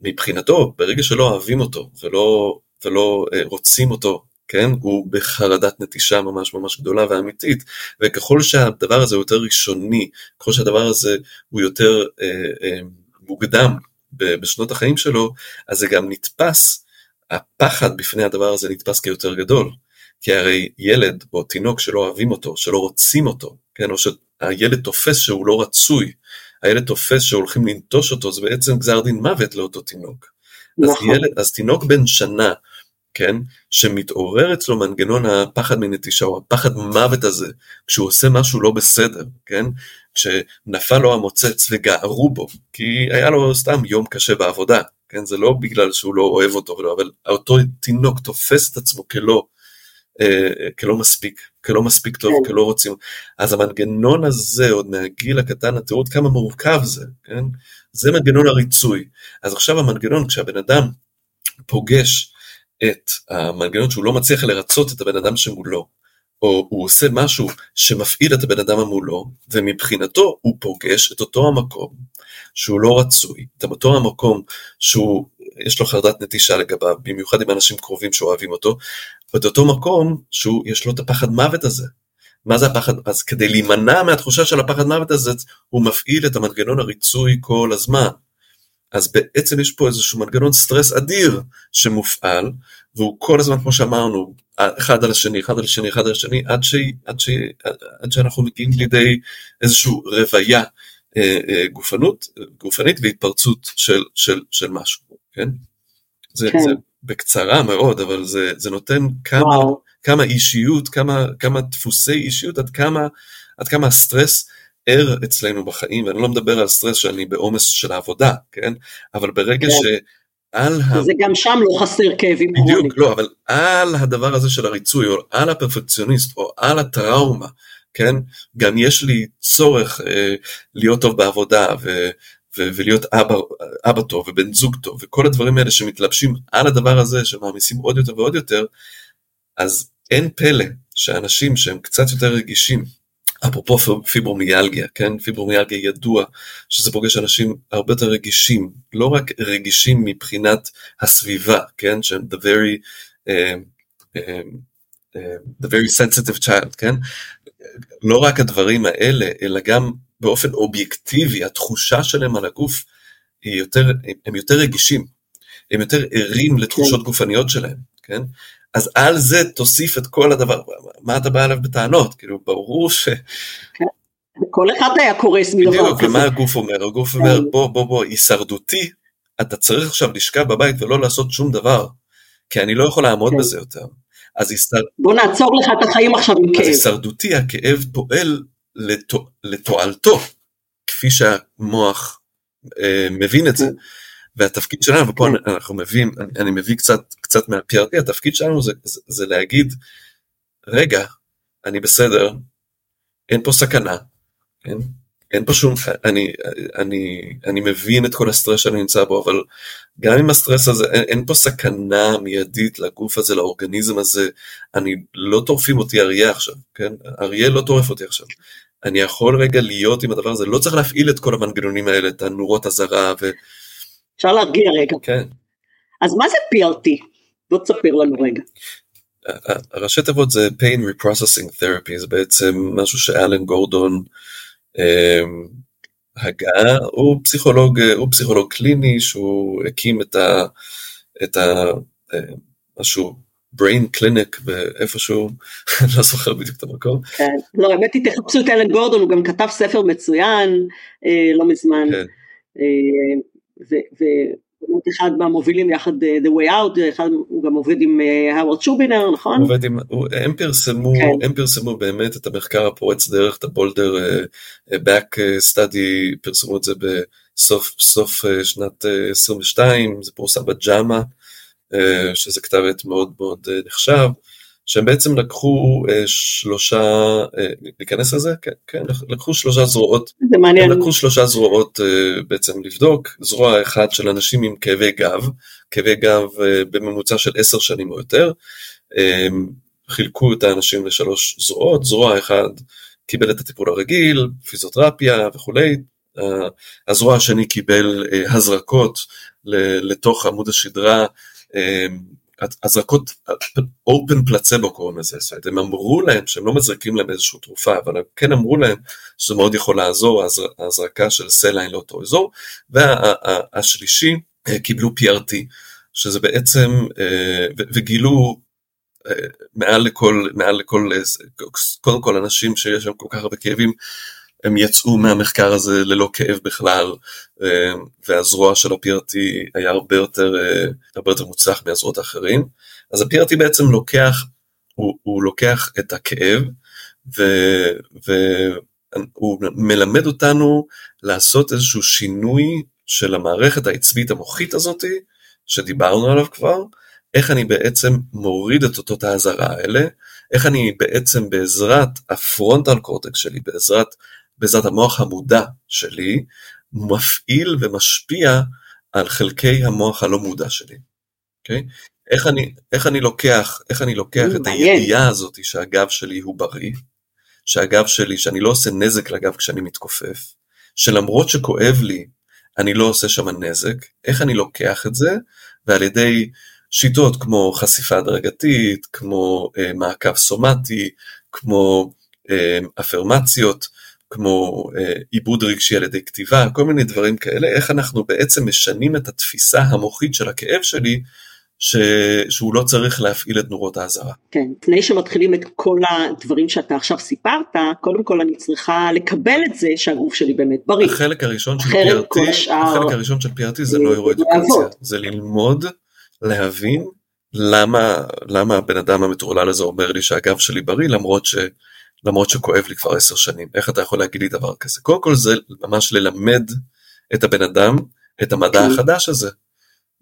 מבחינתו, ברגע שלא אוהבים אותו ולא, ולא uh, רוצים אותו כן? הוא בחרדת נטישה ממש ממש גדולה ואמיתית, וככל שהדבר הזה הוא יותר ראשוני, ככל שהדבר הזה הוא יותר אה, אה, מוקדם בשנות החיים שלו, אז זה גם נתפס, הפחד בפני הדבר הזה נתפס כיותר גדול. כי הרי ילד או תינוק שלא אוהבים אותו, שלא רוצים אותו, כן? או שהילד תופס שהוא לא רצוי, הילד תופס שהולכים לנטוש אותו, זה בעצם גזר דין מוות לאותו תינוק. נכון. אז, ילד, אז תינוק בן שנה כן, שמתעורר אצלו מנגנון הפחד מנטישה או הפחד מוות הזה, כשהוא עושה משהו לא בסדר, כן, כשנפל לו המוצץ וגערו בו, כי היה לו סתם יום קשה בעבודה, כן, זה לא בגלל שהוא לא אוהב אותו, ולא, אבל אותו תינוק תופס את עצמו כלא, כלא מספיק, כלא מספיק טוב, כן. כלא רוצים, אז המנגנון הזה עוד מהגיל הקטן, תראו עוד כמה מורכב זה, כן, זה מנגנון הריצוי, אז עכשיו המנגנון, כשהבן אדם פוגש את המנגנון שהוא לא מצליח לרצות את הבן אדם שמולו, או הוא עושה משהו שמפעיל את הבן אדם המולו, ומבחינתו הוא פוגש את אותו המקום שהוא לא רצוי, את אותו המקום שהוא, יש לו חרדת נטישה לגביו, במיוחד עם אנשים קרובים שאוהבים אותו, ואת אותו מקום שיש לו את הפחד מוות הזה. מה זה הפחד? אז כדי להימנע מהתחושה של הפחד מוות הזה, הוא מפעיל את המנגנון הריצוי כל הזמן. אז בעצם יש פה איזשהו מנגנון סטרס אדיר שמופעל, והוא כל הזמן, כמו שאמרנו, אחד על השני, אחד על השני, אחד על השני, עד, ש... עד, ש... עד שאנחנו מגיעים לידי איזושהי רוויה אה, אה, גופנות, גופנית והתפרצות של, של, של משהו, כן? זה, כן. זה בקצרה מאוד, אבל זה, זה נותן כמה, כמה אישיות, כמה, כמה דפוסי אישיות, עד כמה, עד כמה הסטרס ער אצלנו בחיים, ואני לא מדבר על סטרס שאני בעומס של העבודה, כן? אבל ברגע כן. שעל ה... זה גם שם לא חסר כאבים בדיוק, לא, אבל על הדבר הזה של הריצוי, או על הפרפקציוניסט, או על הטראומה, כן? גם יש לי צורך אה, להיות טוב בעבודה, ו... ולהיות אבא, אבא טוב ובן זוג טוב וכל הדברים האלה שמתלבשים על הדבר הזה שמעמיסים עוד יותר ועוד יותר, אז אין פלא שאנשים שהם קצת יותר רגישים, אפרופו פיברומיאלגיה, כן, פיברומיאלגיה ידוע שזה פוגש אנשים הרבה יותר רגישים, לא רק רגישים מבחינת הסביבה, כן, שהם the very, uh, uh, the very sensitive child, כן, לא רק הדברים האלה, אלא גם באופן אובייקטיבי, התחושה שלהם על הגוף, היא יותר, הם יותר רגישים, הם יותר ערים לתחושות כן. גופניות שלהם, כן? אז על זה תוסיף את כל הדבר, מה אתה בא אליו בטענות? כאילו, ברור ש... כן. כל אחד היה קורס מדבר כזה. בדיוק, ומה הגוף אומר? הגוף כן. אומר, בוא, בוא, בוא, הישרדותי, אתה צריך עכשיו לשכב בבית ולא לעשות שום דבר, כי אני לא יכול לעמוד כן. בזה יותר. אז הישר... בוא נעצור לך את החיים עכשיו עם כאב. אז הישרדותי, הכאב פועל לתוע... לתועלתו, כפי שהמוח אה, מבין את זה. כן. והתפקיד שלנו, ופה כן. אנחנו מביאים, אני, אני מביא קצת, קצת מה-PRT, התפקיד שלנו זה, זה, זה להגיד, רגע, אני בסדר, אין פה סכנה, כן? אין פה שום, אני, אני, אני מבין את כל הסטרס שאני נמצא בו, אבל גם עם הסטרס הזה, אין, אין פה סכנה מיידית לגוף הזה, לאורגניזם הזה, אני, לא טורפים אותי אריה עכשיו, כן? אריה לא טורף אותי עכשיו. אני יכול רגע להיות עם הדבר הזה, לא צריך להפעיל את כל המנגנונים האלה, את הנורות אזהרה ו... אפשר להרגיע רגע. כן. אז מה זה PRT? בוא תספר לנו רגע. הראשי תיבות זה pain reprocessing therapy, זה בעצם משהו שאלן גורדון אמ, הגה, הוא פסיכולוג, הוא פסיכולוג קליני שהוא הקים את ה... את ה אה, משהו brain clinic ואיפשהו, אני לא זוכר בדיוק את המקום. כן, לא, האמת היא תחפשו את אלן גורדון, הוא גם כתב ספר מצוין אה, לא מזמן. כן. אה, אחד מהמובילים יחד uh, The Way Out, אחד, הוא גם עובד עם האוורד uh, שובינר, נכון? עובד עם, הם פרסמו, כן. הם פרסמו באמת את המחקר הפורץ דרך, את הבולדר uh, back study, פרסמו את זה בסוף סוף uh, שנת uh, 22, זה פורסם בג'אמה, uh, שזה כתב עת מאוד מאוד uh, נחשב. שהם בעצם לקחו אה, שלושה, אה, להיכנס לזה? כן, כן, לקחו שלושה זרועות, זה מעניין, הם לקחו שלושה זרועות אה, בעצם לבדוק, זרוע אחת של אנשים עם כאבי גב, כאבי גב אה, בממוצע של עשר שנים או יותר, אה, חילקו את האנשים לשלוש זרועות, זרוע אחת קיבל את הטיפול הרגיל, פיזיותרפיה וכולי, הזרוע השני קיבל אה, הזרקות לתוך עמוד השדרה, אה, הזרקות open placebo קוראים לזה, זאת אומרת הם אמרו להם שהם לא מזרקים להם איזושהי תרופה, אבל הם כן אמרו להם שזה מאוד יכול לעזור, ההזרקה של סליין לאותו אזור, והשלישי אה, קיבלו PRT, שזה בעצם, אה, וגילו אה, מעל לכל, מעל לכל, קודם כל אנשים שיש להם כל כך הרבה כאבים, הם יצאו מהמחקר הזה ללא כאב בכלל, אה, והזרוע של ה-PRT היה הרבה יותר, אה, הרבה יותר מוצלח מהזרועות האחרים. אז ה-PRT בעצם לוקח, הוא, הוא לוקח את הכאב, והוא מלמד אותנו לעשות איזשהו שינוי של המערכת העצבית המוחית הזאתי, שדיברנו עליו כבר, איך אני בעצם מוריד את אותות האזהרה האלה, איך אני בעצם בעזרת הפרונטל קורטקס שלי, בעזרת בעזרת המוח המודע שלי, מפעיל ומשפיע על חלקי המוח הלא מודע שלי. Okay? אוקיי? איך, אני, איך אני לוקח, איך אני לוקח את הידיעה הזאת שהגב שלי הוא בריא, שהגב שלי, שאני לא עושה נזק לגב כשאני מתכופף, שלמרות שכואב לי, אני לא עושה שם נזק, איך אני לוקח את זה, ועל ידי שיטות כמו חשיפה הדרגתית, כמו אה, מעקב סומטי, כמו אה, אפרמציות, כמו אה, עיבוד רגשי על ידי כתיבה, כל מיני דברים כאלה, איך אנחנו בעצם משנים את התפיסה המוחית של הכאב שלי, ש... שהוא לא צריך להפעיל את נורות האזהרה. כן, לפני שמתחילים את כל הדברים שאתה עכשיו סיפרת, קודם כל אני צריכה לקבל את זה שהגוף שלי באמת בריא. החלק הראשון של PRT, השאר... החלק הראשון של PRT זה לא אירואדוקציה, זה ללמוד, להבין למה, למה הבן אדם המטורלל הזה אומר לי שהגב שלי בריא, למרות ש... למרות שכואב לי כבר עשר שנים, איך אתה יכול להגיד לי דבר כזה? קודם כל זה ממש ללמד את הבן אדם את המדע כן. החדש הזה,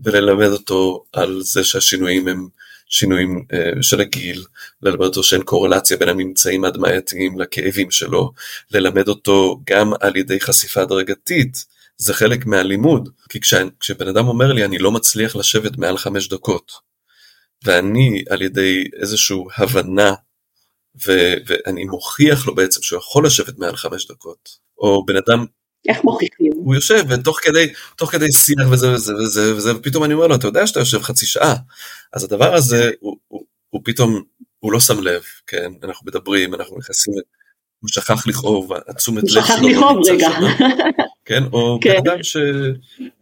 וללמד אותו על זה שהשינויים הם שינויים uh, של הגיל, ללמד אותו שאין קורלציה בין הממצאים הדמייתיים לכאבים שלו, ללמד אותו גם על ידי חשיפה הדרגתית, זה חלק מהלימוד, כי כש, כשבן אדם אומר לי אני לא מצליח לשבת מעל חמש דקות, ואני על ידי איזושהי הבנה, ו, ואני מוכיח לו בעצם שהוא יכול לשבת מעל חמש דקות, או בן אדם איך מוכיחים? הוא יושב ותוך כדי, תוך כדי שיח וזה וזה וזה וזה ופתאום אני אומר לו אתה יודע שאתה יושב חצי שעה אז הדבר הזה הוא, הוא, הוא פתאום הוא לא שם לב כן אנחנו מדברים אנחנו נכנסים הוא שכח לכאוב התשומת לב שלו. הוא שכח לכאוב רגע. כן או כן. בן אדם ש,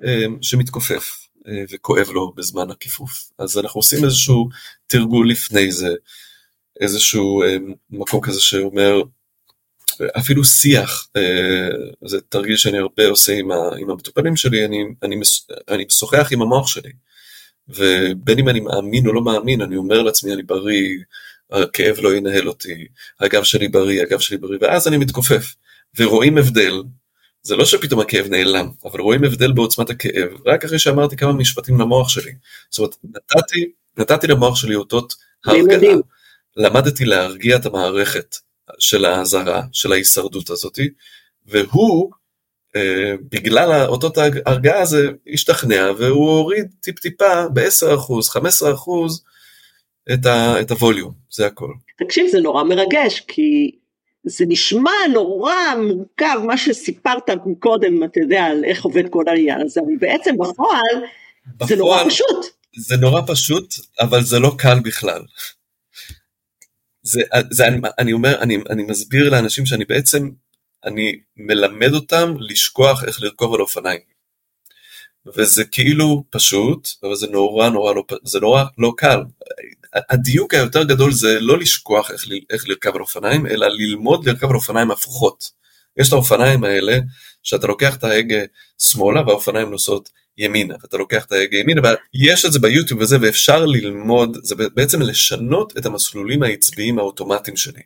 אה, שמתכופף אה, וכואב לו בזמן הכיפוף אז אנחנו עושים איזשהו תרגול לפני זה איזשהו אה, מקום כזה שאומר אפילו שיח, אה, זה תרגיל שאני הרבה עושה עם, ה, עם המטופלים שלי, אני, אני, אני משוחח עם המוח שלי. ובין אם אני מאמין או לא מאמין, אני אומר לעצמי, אני בריא, הכאב לא ינהל אותי, הגב שלי בריא, הגב שלי בריא, ואז אני מתכופף. ורואים הבדל, זה לא שפתאום הכאב נעלם, אבל רואים הבדל בעוצמת הכאב, רק אחרי שאמרתי כמה משפטים למוח שלי. זאת אומרת, נתתי, נתתי למוח שלי אותות הרגעה, למדתי להרגיע את המערכת. של האזהרה, של ההישרדות הזאתי, והוא, אה, בגלל אותות ההרגעה הזה, השתכנע והוא הוריד טיפ טיפה ב-10%, 15% את, ה, את הווליום, זה הכל. תקשיב, זה נורא מרגש, כי זה נשמע נורא מורכב, מה שסיפרת קודם, אתה יודע, על איך עובד כל העניין הזה, אבל בעצם בפועל, בפועל זה נורא פשוט. זה נורא פשוט, אבל זה לא קל בכלל. זה, זה אני, אני אומר, אני, אני מסביר לאנשים שאני בעצם, אני מלמד אותם לשכוח איך לרכוב על אופניים. וזה כאילו פשוט, אבל זה נורא נורא לא, זה נורא לא קל. הדיוק היותר גדול זה לא לשכוח איך, איך לרכב על אופניים, אלא ללמוד לרכב על אופניים הפוכות. יש את האופניים האלה, שאתה לוקח את ההגה שמאלה והאופניים נוסעות ימינה, ואתה לוקח את ההגה ימינה, ויש את זה ביוטיוב וזה, ואפשר ללמוד, זה בעצם לשנות את המסלולים העצביים האוטומטיים שלי.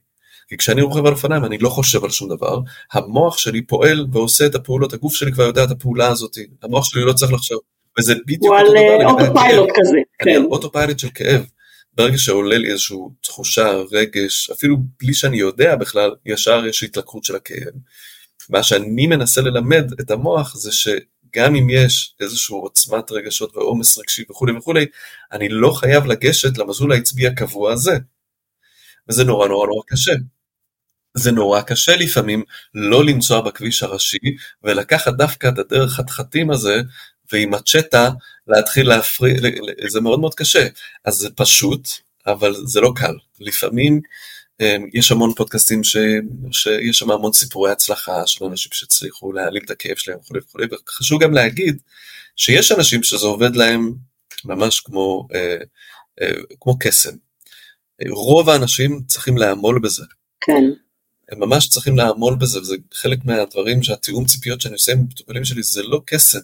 כי כשאני רוכב על אופניים אני לא חושב על שום דבר, המוח שלי פועל ועושה את הפעולות, הגוף שלי כבר יודע את הפעולה הזאת, המוח שלי לא צריך לחשוב. וזה בדיוק אותו דבר. הוא על אוטופיילוט כזה. כן. אני על אוטופיילוט של כאב. ברגע שעולה לי איזושהי תחושה, רגש, אפילו בלי שאני יודע בכלל, ישר יש התלקחות של הכאב. מה שאני מנסה ללמד את המוח זה שגם אם יש איזושהי עוצמת רגשות ועומס רגשי וכולי וכולי, אני לא חייב לגשת למסלול העצבי הקבוע הזה. וזה נורא נורא נורא קשה. זה נורא קשה לפעמים לא לנסוע בכביש הראשי ולקחת דווקא את הדרך חתחתים הזה ועם הצ'טה להתחיל להפריע, זה מאוד מאוד קשה. אז זה פשוט, אבל זה לא קל. לפעמים יש המון פודקאסטים ש... שיש שם המון סיפורי הצלחה של אנשים שהצליחו להעלים את הכאב שלהם וכולי וכולי, וחשוב גם להגיד שיש אנשים שזה עובד להם ממש כמו, אה, אה, כמו קסם. רוב האנשים צריכים לעמול בזה. כן. הם ממש צריכים לעמול בזה, וזה חלק מהדברים שהתיאום ציפיות שאני עושה עם המטופלים שלי, זה לא קסם,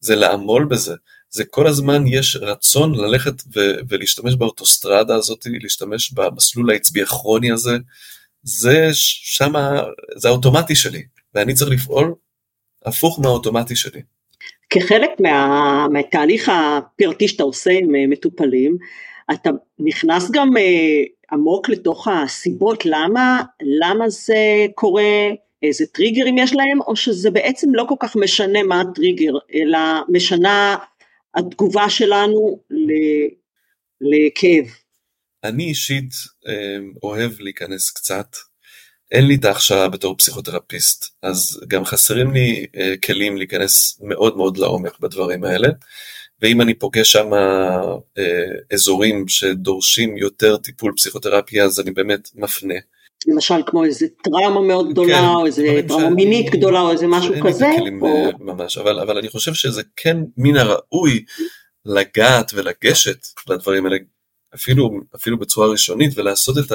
זה לעמול בזה. זה כל הזמן יש רצון ללכת ו- ולהשתמש באוטוסטרדה הזאת, להשתמש במסלול העצבי הכרוני הזה, זה שמה, זה האוטומטי שלי, ואני צריך לפעול הפוך מהאוטומטי שלי. כחלק מה, מהתהליך הפרטי שאתה עושה עם אה, מטופלים, אתה נכנס גם אה, עמוק לתוך הסיבות למה, למה זה קורה, איזה טריגרים יש להם, או שזה בעצם לא כל כך משנה מה הטריגר, אלא משנה התגובה שלנו לכאב. אני אישית אה, אוהב להיכנס קצת, אין לי את ההכשרה בתור פסיכותרפיסט, אז גם חסרים לי אה, כלים להיכנס מאוד מאוד לעומק בדברים האלה, ואם אני פוגש שם אה, אזורים שדורשים יותר טיפול פסיכותרפיה, אז אני באמת מפנה. למשל כמו איזה טראומה מאוד גדולה, כן, או איזה טראומה מינית גדולה, או איזה משהו כזה. או... ממש, אבל, אבל אני חושב שזה כן מן הראוי לגעת ולגשת לדברים האלה, אפילו, אפילו בצורה ראשונית, ולעשות את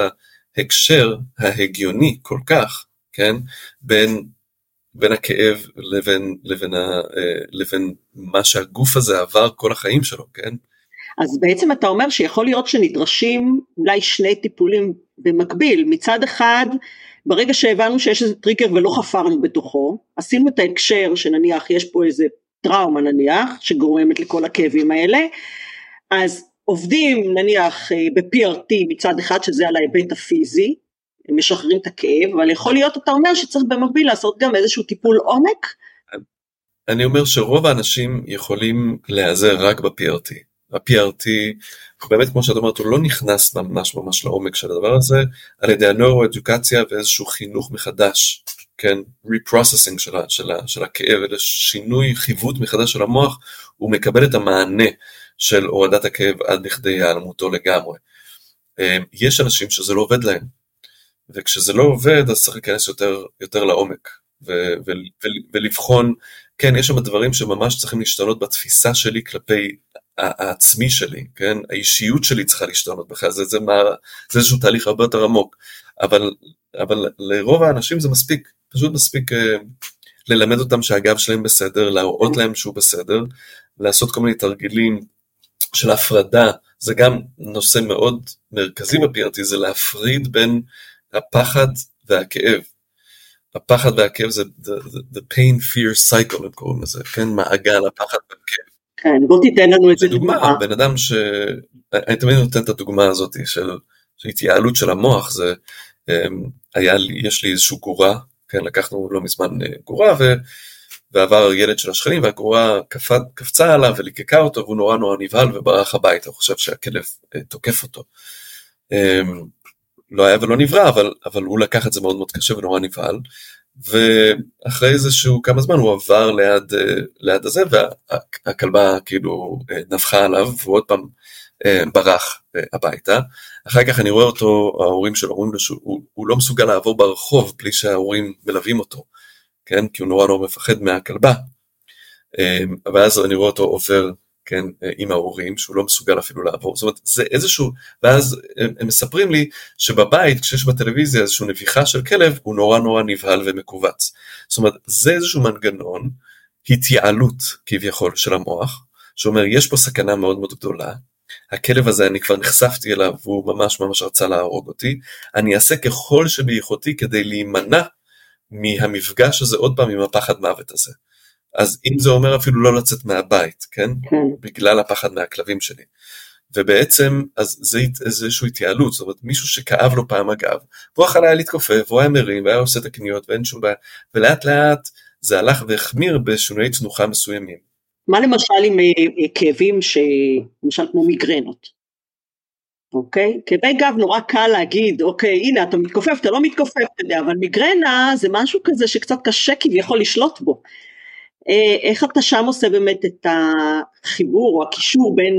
ההקשר ההגיוני כל כך, כן, בין, בין הכאב לבין, לבין, ה, אה, לבין מה שהגוף הזה עבר כל החיים שלו, כן? אז בעצם אתה אומר שיכול להיות שנדרשים אולי שני טיפולים במקביל, מצד אחד ברגע שהבנו שיש איזה טריגר ולא חפרנו בתוכו, עשינו את ההקשר שנניח יש פה איזה טראומה נניח שגורמת לכל הכאבים האלה, אז עובדים נניח אה, ב-PRT מצד אחד שזה על ההיבט הפיזי, משחררים את הכאב, אבל יכול להיות אתה אומר שצריך במקביל לעשות גם איזשהו טיפול עומק אני אומר שרוב האנשים יכולים להיעזר רק ב-PRT. ה-PRT, באמת כמו שאת אומרת, הוא לא נכנס ממש ממש לעומק של הדבר הזה, על ידי הנוירו-אדוקציה ואיזשהו חינוך מחדש, כן, reprocessing של, של, של הכאב, שינוי חיווט מחדש של המוח, הוא מקבל את המענה של הורדת הכאב עד לכדי היעלמותו לגמרי. אמ, יש אנשים שזה לא עובד להם, וכשזה לא עובד אז צריך להיכנס יותר, יותר לעומק, ו- ו- ו- ולבחון, כן, יש שם דברים שממש צריכים להשתנות בתפיסה שלי כלפי העצמי שלי, כן, האישיות שלי צריכה להשתנות בכלל, זה, זה, מה, זה איזשהו תהליך הרבה יותר עמוק, אבל, אבל לרוב האנשים זה מספיק, פשוט מספיק uh, ללמד אותם שהגב שלהם בסדר, להראות להם שהוא בסדר, לעשות כל מיני תרגילים של הפרדה, זה גם נושא מאוד מרכזי ב-PRT, זה להפריד בין הפחד והכאב. הפחד והכאב זה the, the, the pain fear cycle הם קוראים לזה, כן, מעגל הפחד והכאב. כן, בוא תיתן לנו את זה דוגמה. דוגמה, בן אדם ש... אני תמיד נותן את הדוגמה הזאת של, של התייעלות של המוח, זה אמ, היה לי, יש לי איזושהי גורה, כן, לקחנו לא מזמן אה, גורה, ו... ועבר ילד של השכנים והגרורה קפ... קפצה עליו וליקקה אותו והוא נורא נורא נבהל וברח הביתה, הוא חושב שהכלב אה, תוקף אותו. אמ, לא היה ולא נברא, אבל, אבל הוא לקח את זה מאוד מאוד קשה ונורא נבהל. ואחרי איזשהו כמה זמן הוא עבר ליד, אה, ליד הזה והכלבה כאילו אה, נבחה עליו והוא עוד פעם ברח הביתה. אחר כך אני רואה אותו, ההורים שלו אומרים לו שהוא לא מסוגל לעבור ברחוב בלי שההורים מלווים אותו. כן, כי הוא נורא נורא מפחד מהכלבה. ואז אני רואה אותו עובר, כן, עם ההורים, שהוא לא מסוגל אפילו לעבור, זאת אומרת, זה איזשהו, ואז הם, הם מספרים לי שבבית, כשיש בטלוויזיה איזושהי נביחה של כלב, הוא נורא נורא נבהל ומכווץ. זאת אומרת, זה איזשהו מנגנון, התייעלות כביכול של המוח, שאומר, יש פה סכנה מאוד מאוד גדולה, הכלב הזה אני כבר נחשפתי אליו והוא ממש ממש רצה להרוג אותי, אני אעשה ככל שביכולתי כדי להימנע מהמפגש הזה עוד פעם עם הפחד מוות הזה. אז אם זה אומר אפילו לא לצאת מהבית, כן? כן. בגלל הפחד מהכלבים שלי. ובעצם, אז זה איזושהי התייעלות, זאת אומרת מישהו שכאב לו פעם הגב, והוא יכול היה להתכופף, והוא היה מרים, והיה עושה את הקניות, ואין שום בעיה, ולאט לאט זה הלך והחמיר בשינויי תנוחה מסוימים. מה למשל עם אה, כאבים, למשל כמו מיגרנות? אוקיי? כאבי גב נורא קל להגיד, אוקיי, הנה אתה מתכופף, אתה לא מתכופף, אתה יודע, אבל מיגרנה זה משהו כזה שקצת קשה כביכול לשלוט בו. אה, איך אתה שם עושה באמת את החיבור או הקישור בין,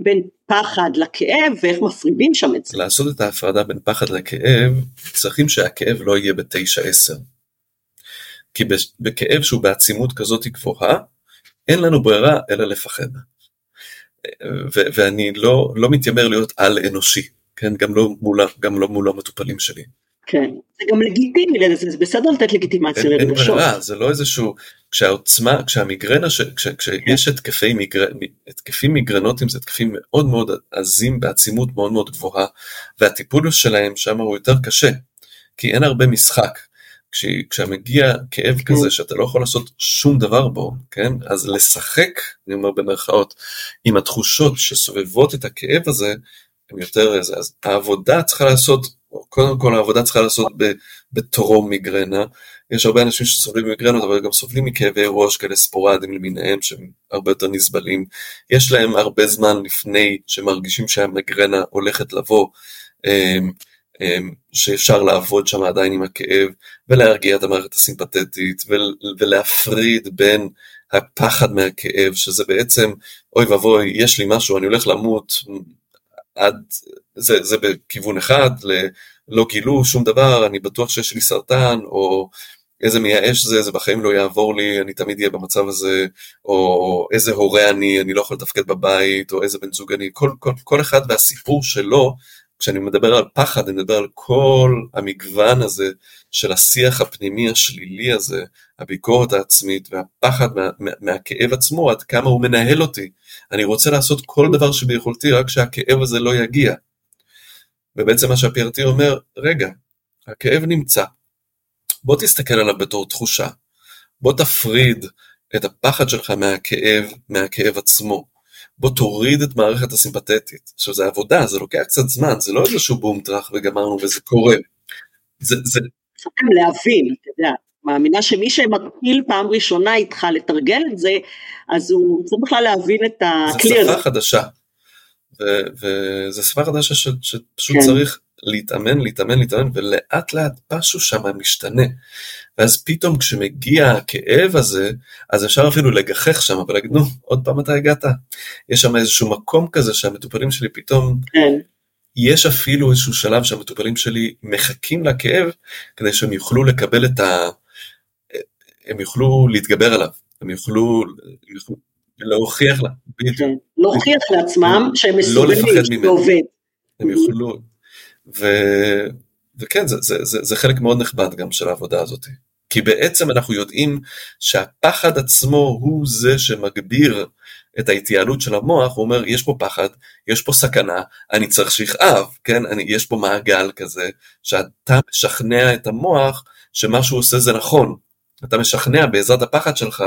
בין פחד לכאב ואיך מפרידים שם את זה? לעשות את ההפרדה בין פחד לכאב, צריכים שהכאב לא יהיה בתשע עשר. כי בכאב שהוא בעצימות כזאת גבוהה, אין לנו ברירה אלא לפחד. ו- ואני לא, לא מתיימר להיות על אנושי, כן? גם לא מול, גם לא מול המטופלים שלי. כן, זה גם לגיטימי, זה בסדר לתת לגיטימציה לרגשות. אין ברירה, זה לא איזשהו, כשהעוצמה, כשהמיגרנה, ש, כש, כשיש כן. התקפי מיגר, התקפים מיגרנוטיים, זה התקפים מאוד מאוד עזים בעצימות מאוד מאוד גבוהה, והטיפול שלהם שם הוא יותר קשה, כי אין הרבה משחק. כש, כשמגיע כאב כן. כזה שאתה לא יכול לעשות שום דבר בו, כן? אז לשחק, אני אומר במרכאות, עם התחושות שסובבות את הכאב הזה, הם יותר איזה, אז העבודה צריכה לעשות, קודם כל העבודה צריכה לעשות בטרום מיגרנה, יש הרבה אנשים שסובלים ממיגרנות אבל גם סובלים מכאבי ראש כאלה ספורדיים למיניהם שהם הרבה יותר נסבלים, יש להם הרבה זמן לפני שמרגישים שהמיגרנה הולכת לבוא, אמ, אמ, שאפשר לעבוד שם עדיין עם הכאב ולהרגיע את המערכת הסימפתטית ולהפריד בין הפחד מהכאב שזה בעצם אוי ואבוי יש לי משהו אני הולך למות עד זה, זה בכיוון אחד לא גילו שום דבר אני בטוח שיש לי סרטן או איזה מייאש זה, זה בחיים לא יעבור לי, אני תמיד אהיה במצב הזה, או איזה הורה אני, אני לא יכול לתפקד בבית, או איזה בן זוג אני, כל, כל, כל אחד והסיפור שלו כשאני מדבר על פחד, אני מדבר על כל המגוון הזה של השיח הפנימי השלילי הזה, הביקורת העצמית והפחד מה, מה, מהכאב עצמו, עד כמה הוא מנהל אותי. אני רוצה לעשות כל דבר שביכולתי רק שהכאב הזה לא יגיע. ובעצם מה שהפיירטי אומר, רגע, הכאב נמצא, בוא תסתכל עליו בתור תחושה, בוא תפריד את הפחד שלך מהכאב, מהכאב עצמו. בוא תוריד את מערכת הסימפתטית. עכשיו זה עבודה, זה לוקח קצת זמן, זה לא איזשהו בום טראח וגמרנו וזה קורה. זה... זה... להבין, אתה יודע. מאמינה שמי שמתחיל פעם ראשונה איתך לתרגל את זה, אז הוא צריך בכלל להבין את הכלי הזה. זו שפה חדשה, וזו שפה חדשה שפשוט כן. צריך להתאמן, להתאמן, להתאמן, ולאט לאט משהו שם משתנה. ואז פתאום כשמגיע הכאב הזה, אז אפשר אפילו לגחך שם ולהגיד, נו, עוד פעם אתה הגעת. יש שם איזשהו מקום כזה שהמטופלים שלי פתאום, כן. יש אפילו איזשהו שלב שהמטופלים שלי מחכים לכאב, כדי שהם יוכלו לקבל את ה... הם יוכלו להתגבר עליו, הם יוכלו, יוכלו להוכיח לה, כן. להוכיח לעצמם שהם מסוגלים, לא שזה עובד. הם יוכלו, ו... וכן, זה, זה, זה, זה חלק מאוד נכבד גם של העבודה הזאת. כי בעצם אנחנו יודעים שהפחד עצמו הוא זה שמגביר את ההתייעלות של המוח, הוא אומר, יש פה פחד, יש פה סכנה, אני צריך שיכאב, כן? אני, יש פה מעגל כזה, שאתה משכנע את המוח שמה שהוא עושה זה נכון. אתה משכנע בעזרת הפחד שלך,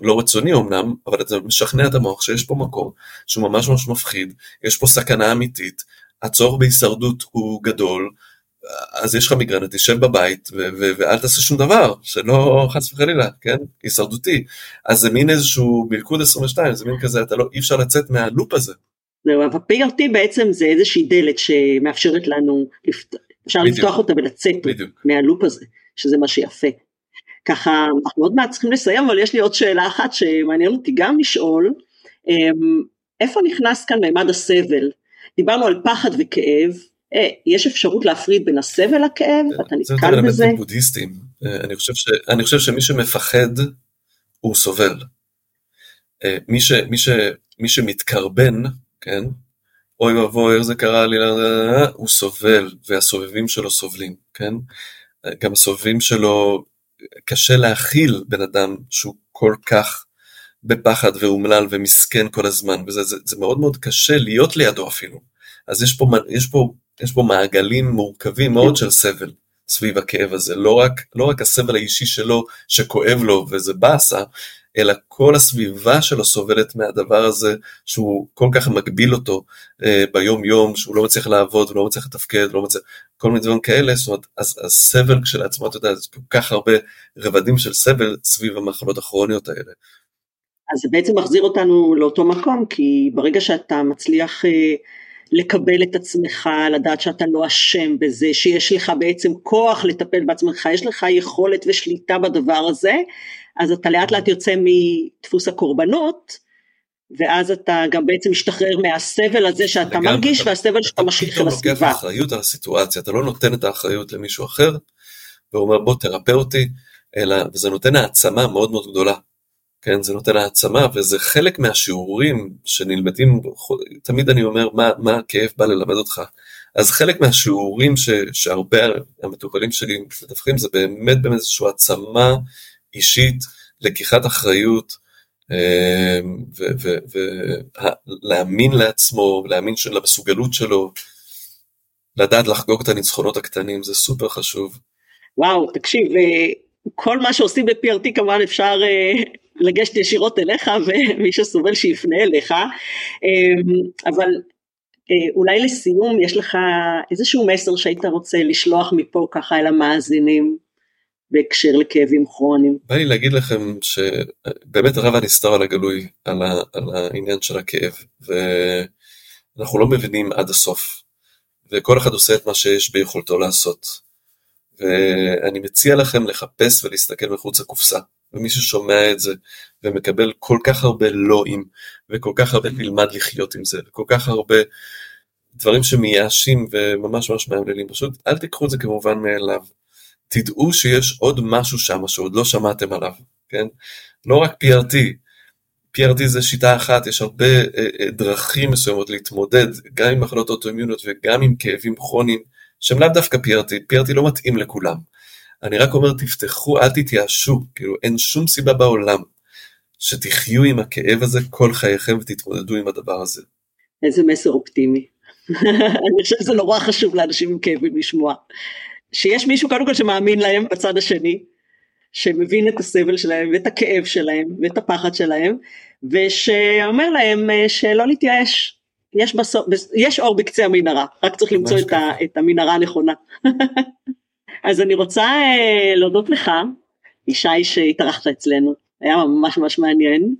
לא רצוני אמנם, אבל אתה משכנע את המוח שיש פה מקום שהוא ממש ממש מפחיד, יש פה סכנה אמיתית, הצורך בהישרדות הוא גדול, אז יש לך מיגרנה, תשב בבית ו- ו- ואל תעשה שום דבר, שלא חס וחלילה, כן? הישרדותי. אז זה מין איזשהו מלכוד 22, זה מין כזה, אתה לא, אי אפשר לצאת מהלופ הזה. זהו, אבל PRT בעצם זה איזושהי דלת שמאפשרת לנו, אפשר בדיוק. לפתוח אותה ולצאת בדיוק. מהלופ הזה, שזה מה שיפה. ככה, אנחנו עוד מעט צריכים לסיים, אבל יש לי עוד שאלה אחת שמעניין אותי גם לשאול, אמ, איפה נכנס כאן מימד הסבל? דיברנו על פחד וכאב, אה, יש אפשרות להפריד בין הסבל לכאב? אתה נתקל בזה? זה בודהיסטים. אה, אני חושב, ש, אני חושב שמי שמפחד הוא סובל. אה, מי, ש, מי, ש, מי שמתקרבן, כן, אוי ואבוי איך זה קרה לי, הוא סובל והסובבים שלו סובלים, כן? גם הסובבים שלו, קשה להכיל בן אדם שהוא כל כך בפחד ואומלל ומסכן כל הזמן, וזה זה, זה מאוד מאוד קשה להיות לידו אפילו. אז יש פה, יש פה, יש פה מעגלים מורכבים מאוד של סבל סביב הכאב הזה, לא רק, לא רק הסבל האישי שלו שכואב לו וזה באסה, אלא כל הסביבה שלו סובלת מהדבר הזה שהוא כל כך מגביל אותו אה, ביום יום, שהוא לא מצליח לעבוד, הוא לא מצליח לתפקד, לא מצליח, כל מיני דברים כאלה, זאת אומרת, אז הסבל כשלעצמו, אתה יודע, זה כל כך הרבה רבדים של סבל סביב המחלות הכרוניות האלה. אז זה בעצם מחזיר אותנו לאותו מקום, כי ברגע שאתה מצליח אה, לקבל את עצמך, לדעת שאתה לא אשם בזה, שיש לך בעצם כוח לטפל בעצמך, יש לך יכולת ושליטה בדבר הזה, אז אתה לאט לאט יוצא מדפוס הקורבנות, ואז אתה גם בעצם משתחרר מהסבל הזה שאתה לגמרי, מרגיש, אתה, והסבל שאתה משליך על הסביבה. אתה פתאום לוקח אחריות על הסיטואציה, אתה לא נותן את האחריות למישהו אחר, ואומר בוא תרפא אותי, אלא, וזה נותן העצמה מאוד מאוד גדולה. כן, זה נותן העצמה, וזה חלק מהשיעורים שנלמדים, תמיד אני אומר מה, מה הכאב בא ללמד אותך. אז חלק מהשיעורים ש, שהרבה המטופלים שלי מדווחים זה באמת באמת איזושהי העצמה אישית, לקיחת אחריות, ולהאמין לעצמו, להאמין למסוגלות שלו, לדעת לחגוג את הניצחונות הקטנים, זה סופר חשוב. וואו, תקשיב, אה, כל מה שעושים ב-PRT כמובן אפשר אה, לגשת ישירות אליך ומי שסובל שיפנה אליך, אמ, אבל אה, אולי לסיום יש לך איזשהו מסר שהיית רוצה לשלוח מפה ככה אל המאזינים בהקשר לכאבים כרוניים. בא לי להגיד לכם שבאמת הרב הנסתר על הגלוי על, ה, על העניין של הכאב ואנחנו לא מבינים עד הסוף וכל אחד עושה את מה שיש ביכולתו לעשות. ואני מציע לכם לחפש ולהסתכל מחוץ לקופסה. ומי ששומע את זה ומקבל כל כך הרבה לואים וכל כך הרבה ללמד לחיות עם זה וכל כך הרבה דברים שמייאשים וממש ממש מאמללים, פשוט אל תיקחו את זה כמובן מאליו. תדעו שיש עוד משהו שם שעוד לא שמעתם עליו, כן? לא רק PRT, PRT זה שיטה אחת, יש הרבה אה, אה, דרכים מסוימות להתמודד גם עם מחלות אוטואימיונות וגם עם כאבים כרוניים שהם לאו דווקא PRT, PRT לא מתאים לכולם. אני רק אומר תפתחו, אל תתייאשו, כאילו אין שום סיבה בעולם שתחיו עם הכאב הזה כל חייכם ותתמודדו עם הדבר הזה. איזה מסר אופטימי. אני חושבת שזה נורא חשוב לאנשים עם כאבים לשמוע. שיש מישהו קודם כל שמאמין להם בצד השני, שמבין את הסבל שלהם ואת הכאב שלהם ואת הפחד שלהם, ושאומר להם אה, שלא להתייאש, יש, בסוף, יש אור בקצה המנהרה, רק צריך למצוא את, ה, את המנהרה הנכונה. אז אני רוצה אה, להודות לך, ישי שהתארחת אצלנו, היה ממש ממש מעניין.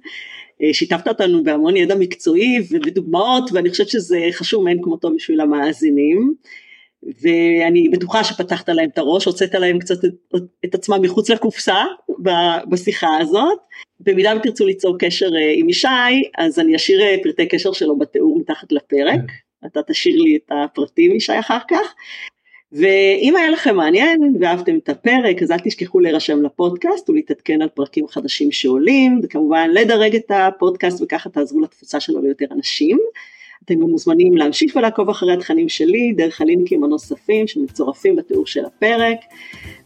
אה, שיתפת אותנו בהמון ידע מקצועי ובדוגמאות ואני חושבת שזה חשוב מאין כמותו בשביל המאזינים. ואני בטוחה שפתחת להם את הראש, הוצאת להם קצת את, את עצמם מחוץ לקופסה בשיחה הזאת. במידה ותרצו ליצור קשר אה, עם ישי, אז אני אשאיר אה, פרטי קשר שלו בתיאור מתחת לפרק, כן. אתה תשאיר לי את הפרטים ישי אחר כך. ואם היה לכם מעניין ואהבתם את הפרק, אז אל תשכחו להירשם לפודקאסט ולהתעדכן על פרקים חדשים שעולים, וכמובן לדרג את הפודקאסט וככה תעזרו לתפוצה שלו ליותר אנשים. אתם גם מוזמנים להמשיך ולעקוב אחרי התכנים שלי דרך הלינקים הנוספים שמצורפים בתיאור של הפרק.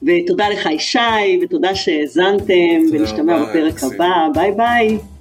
ותודה לך ישי, ותודה שהאזנתם, ונשתמע בפרק הבא, ביי ביי.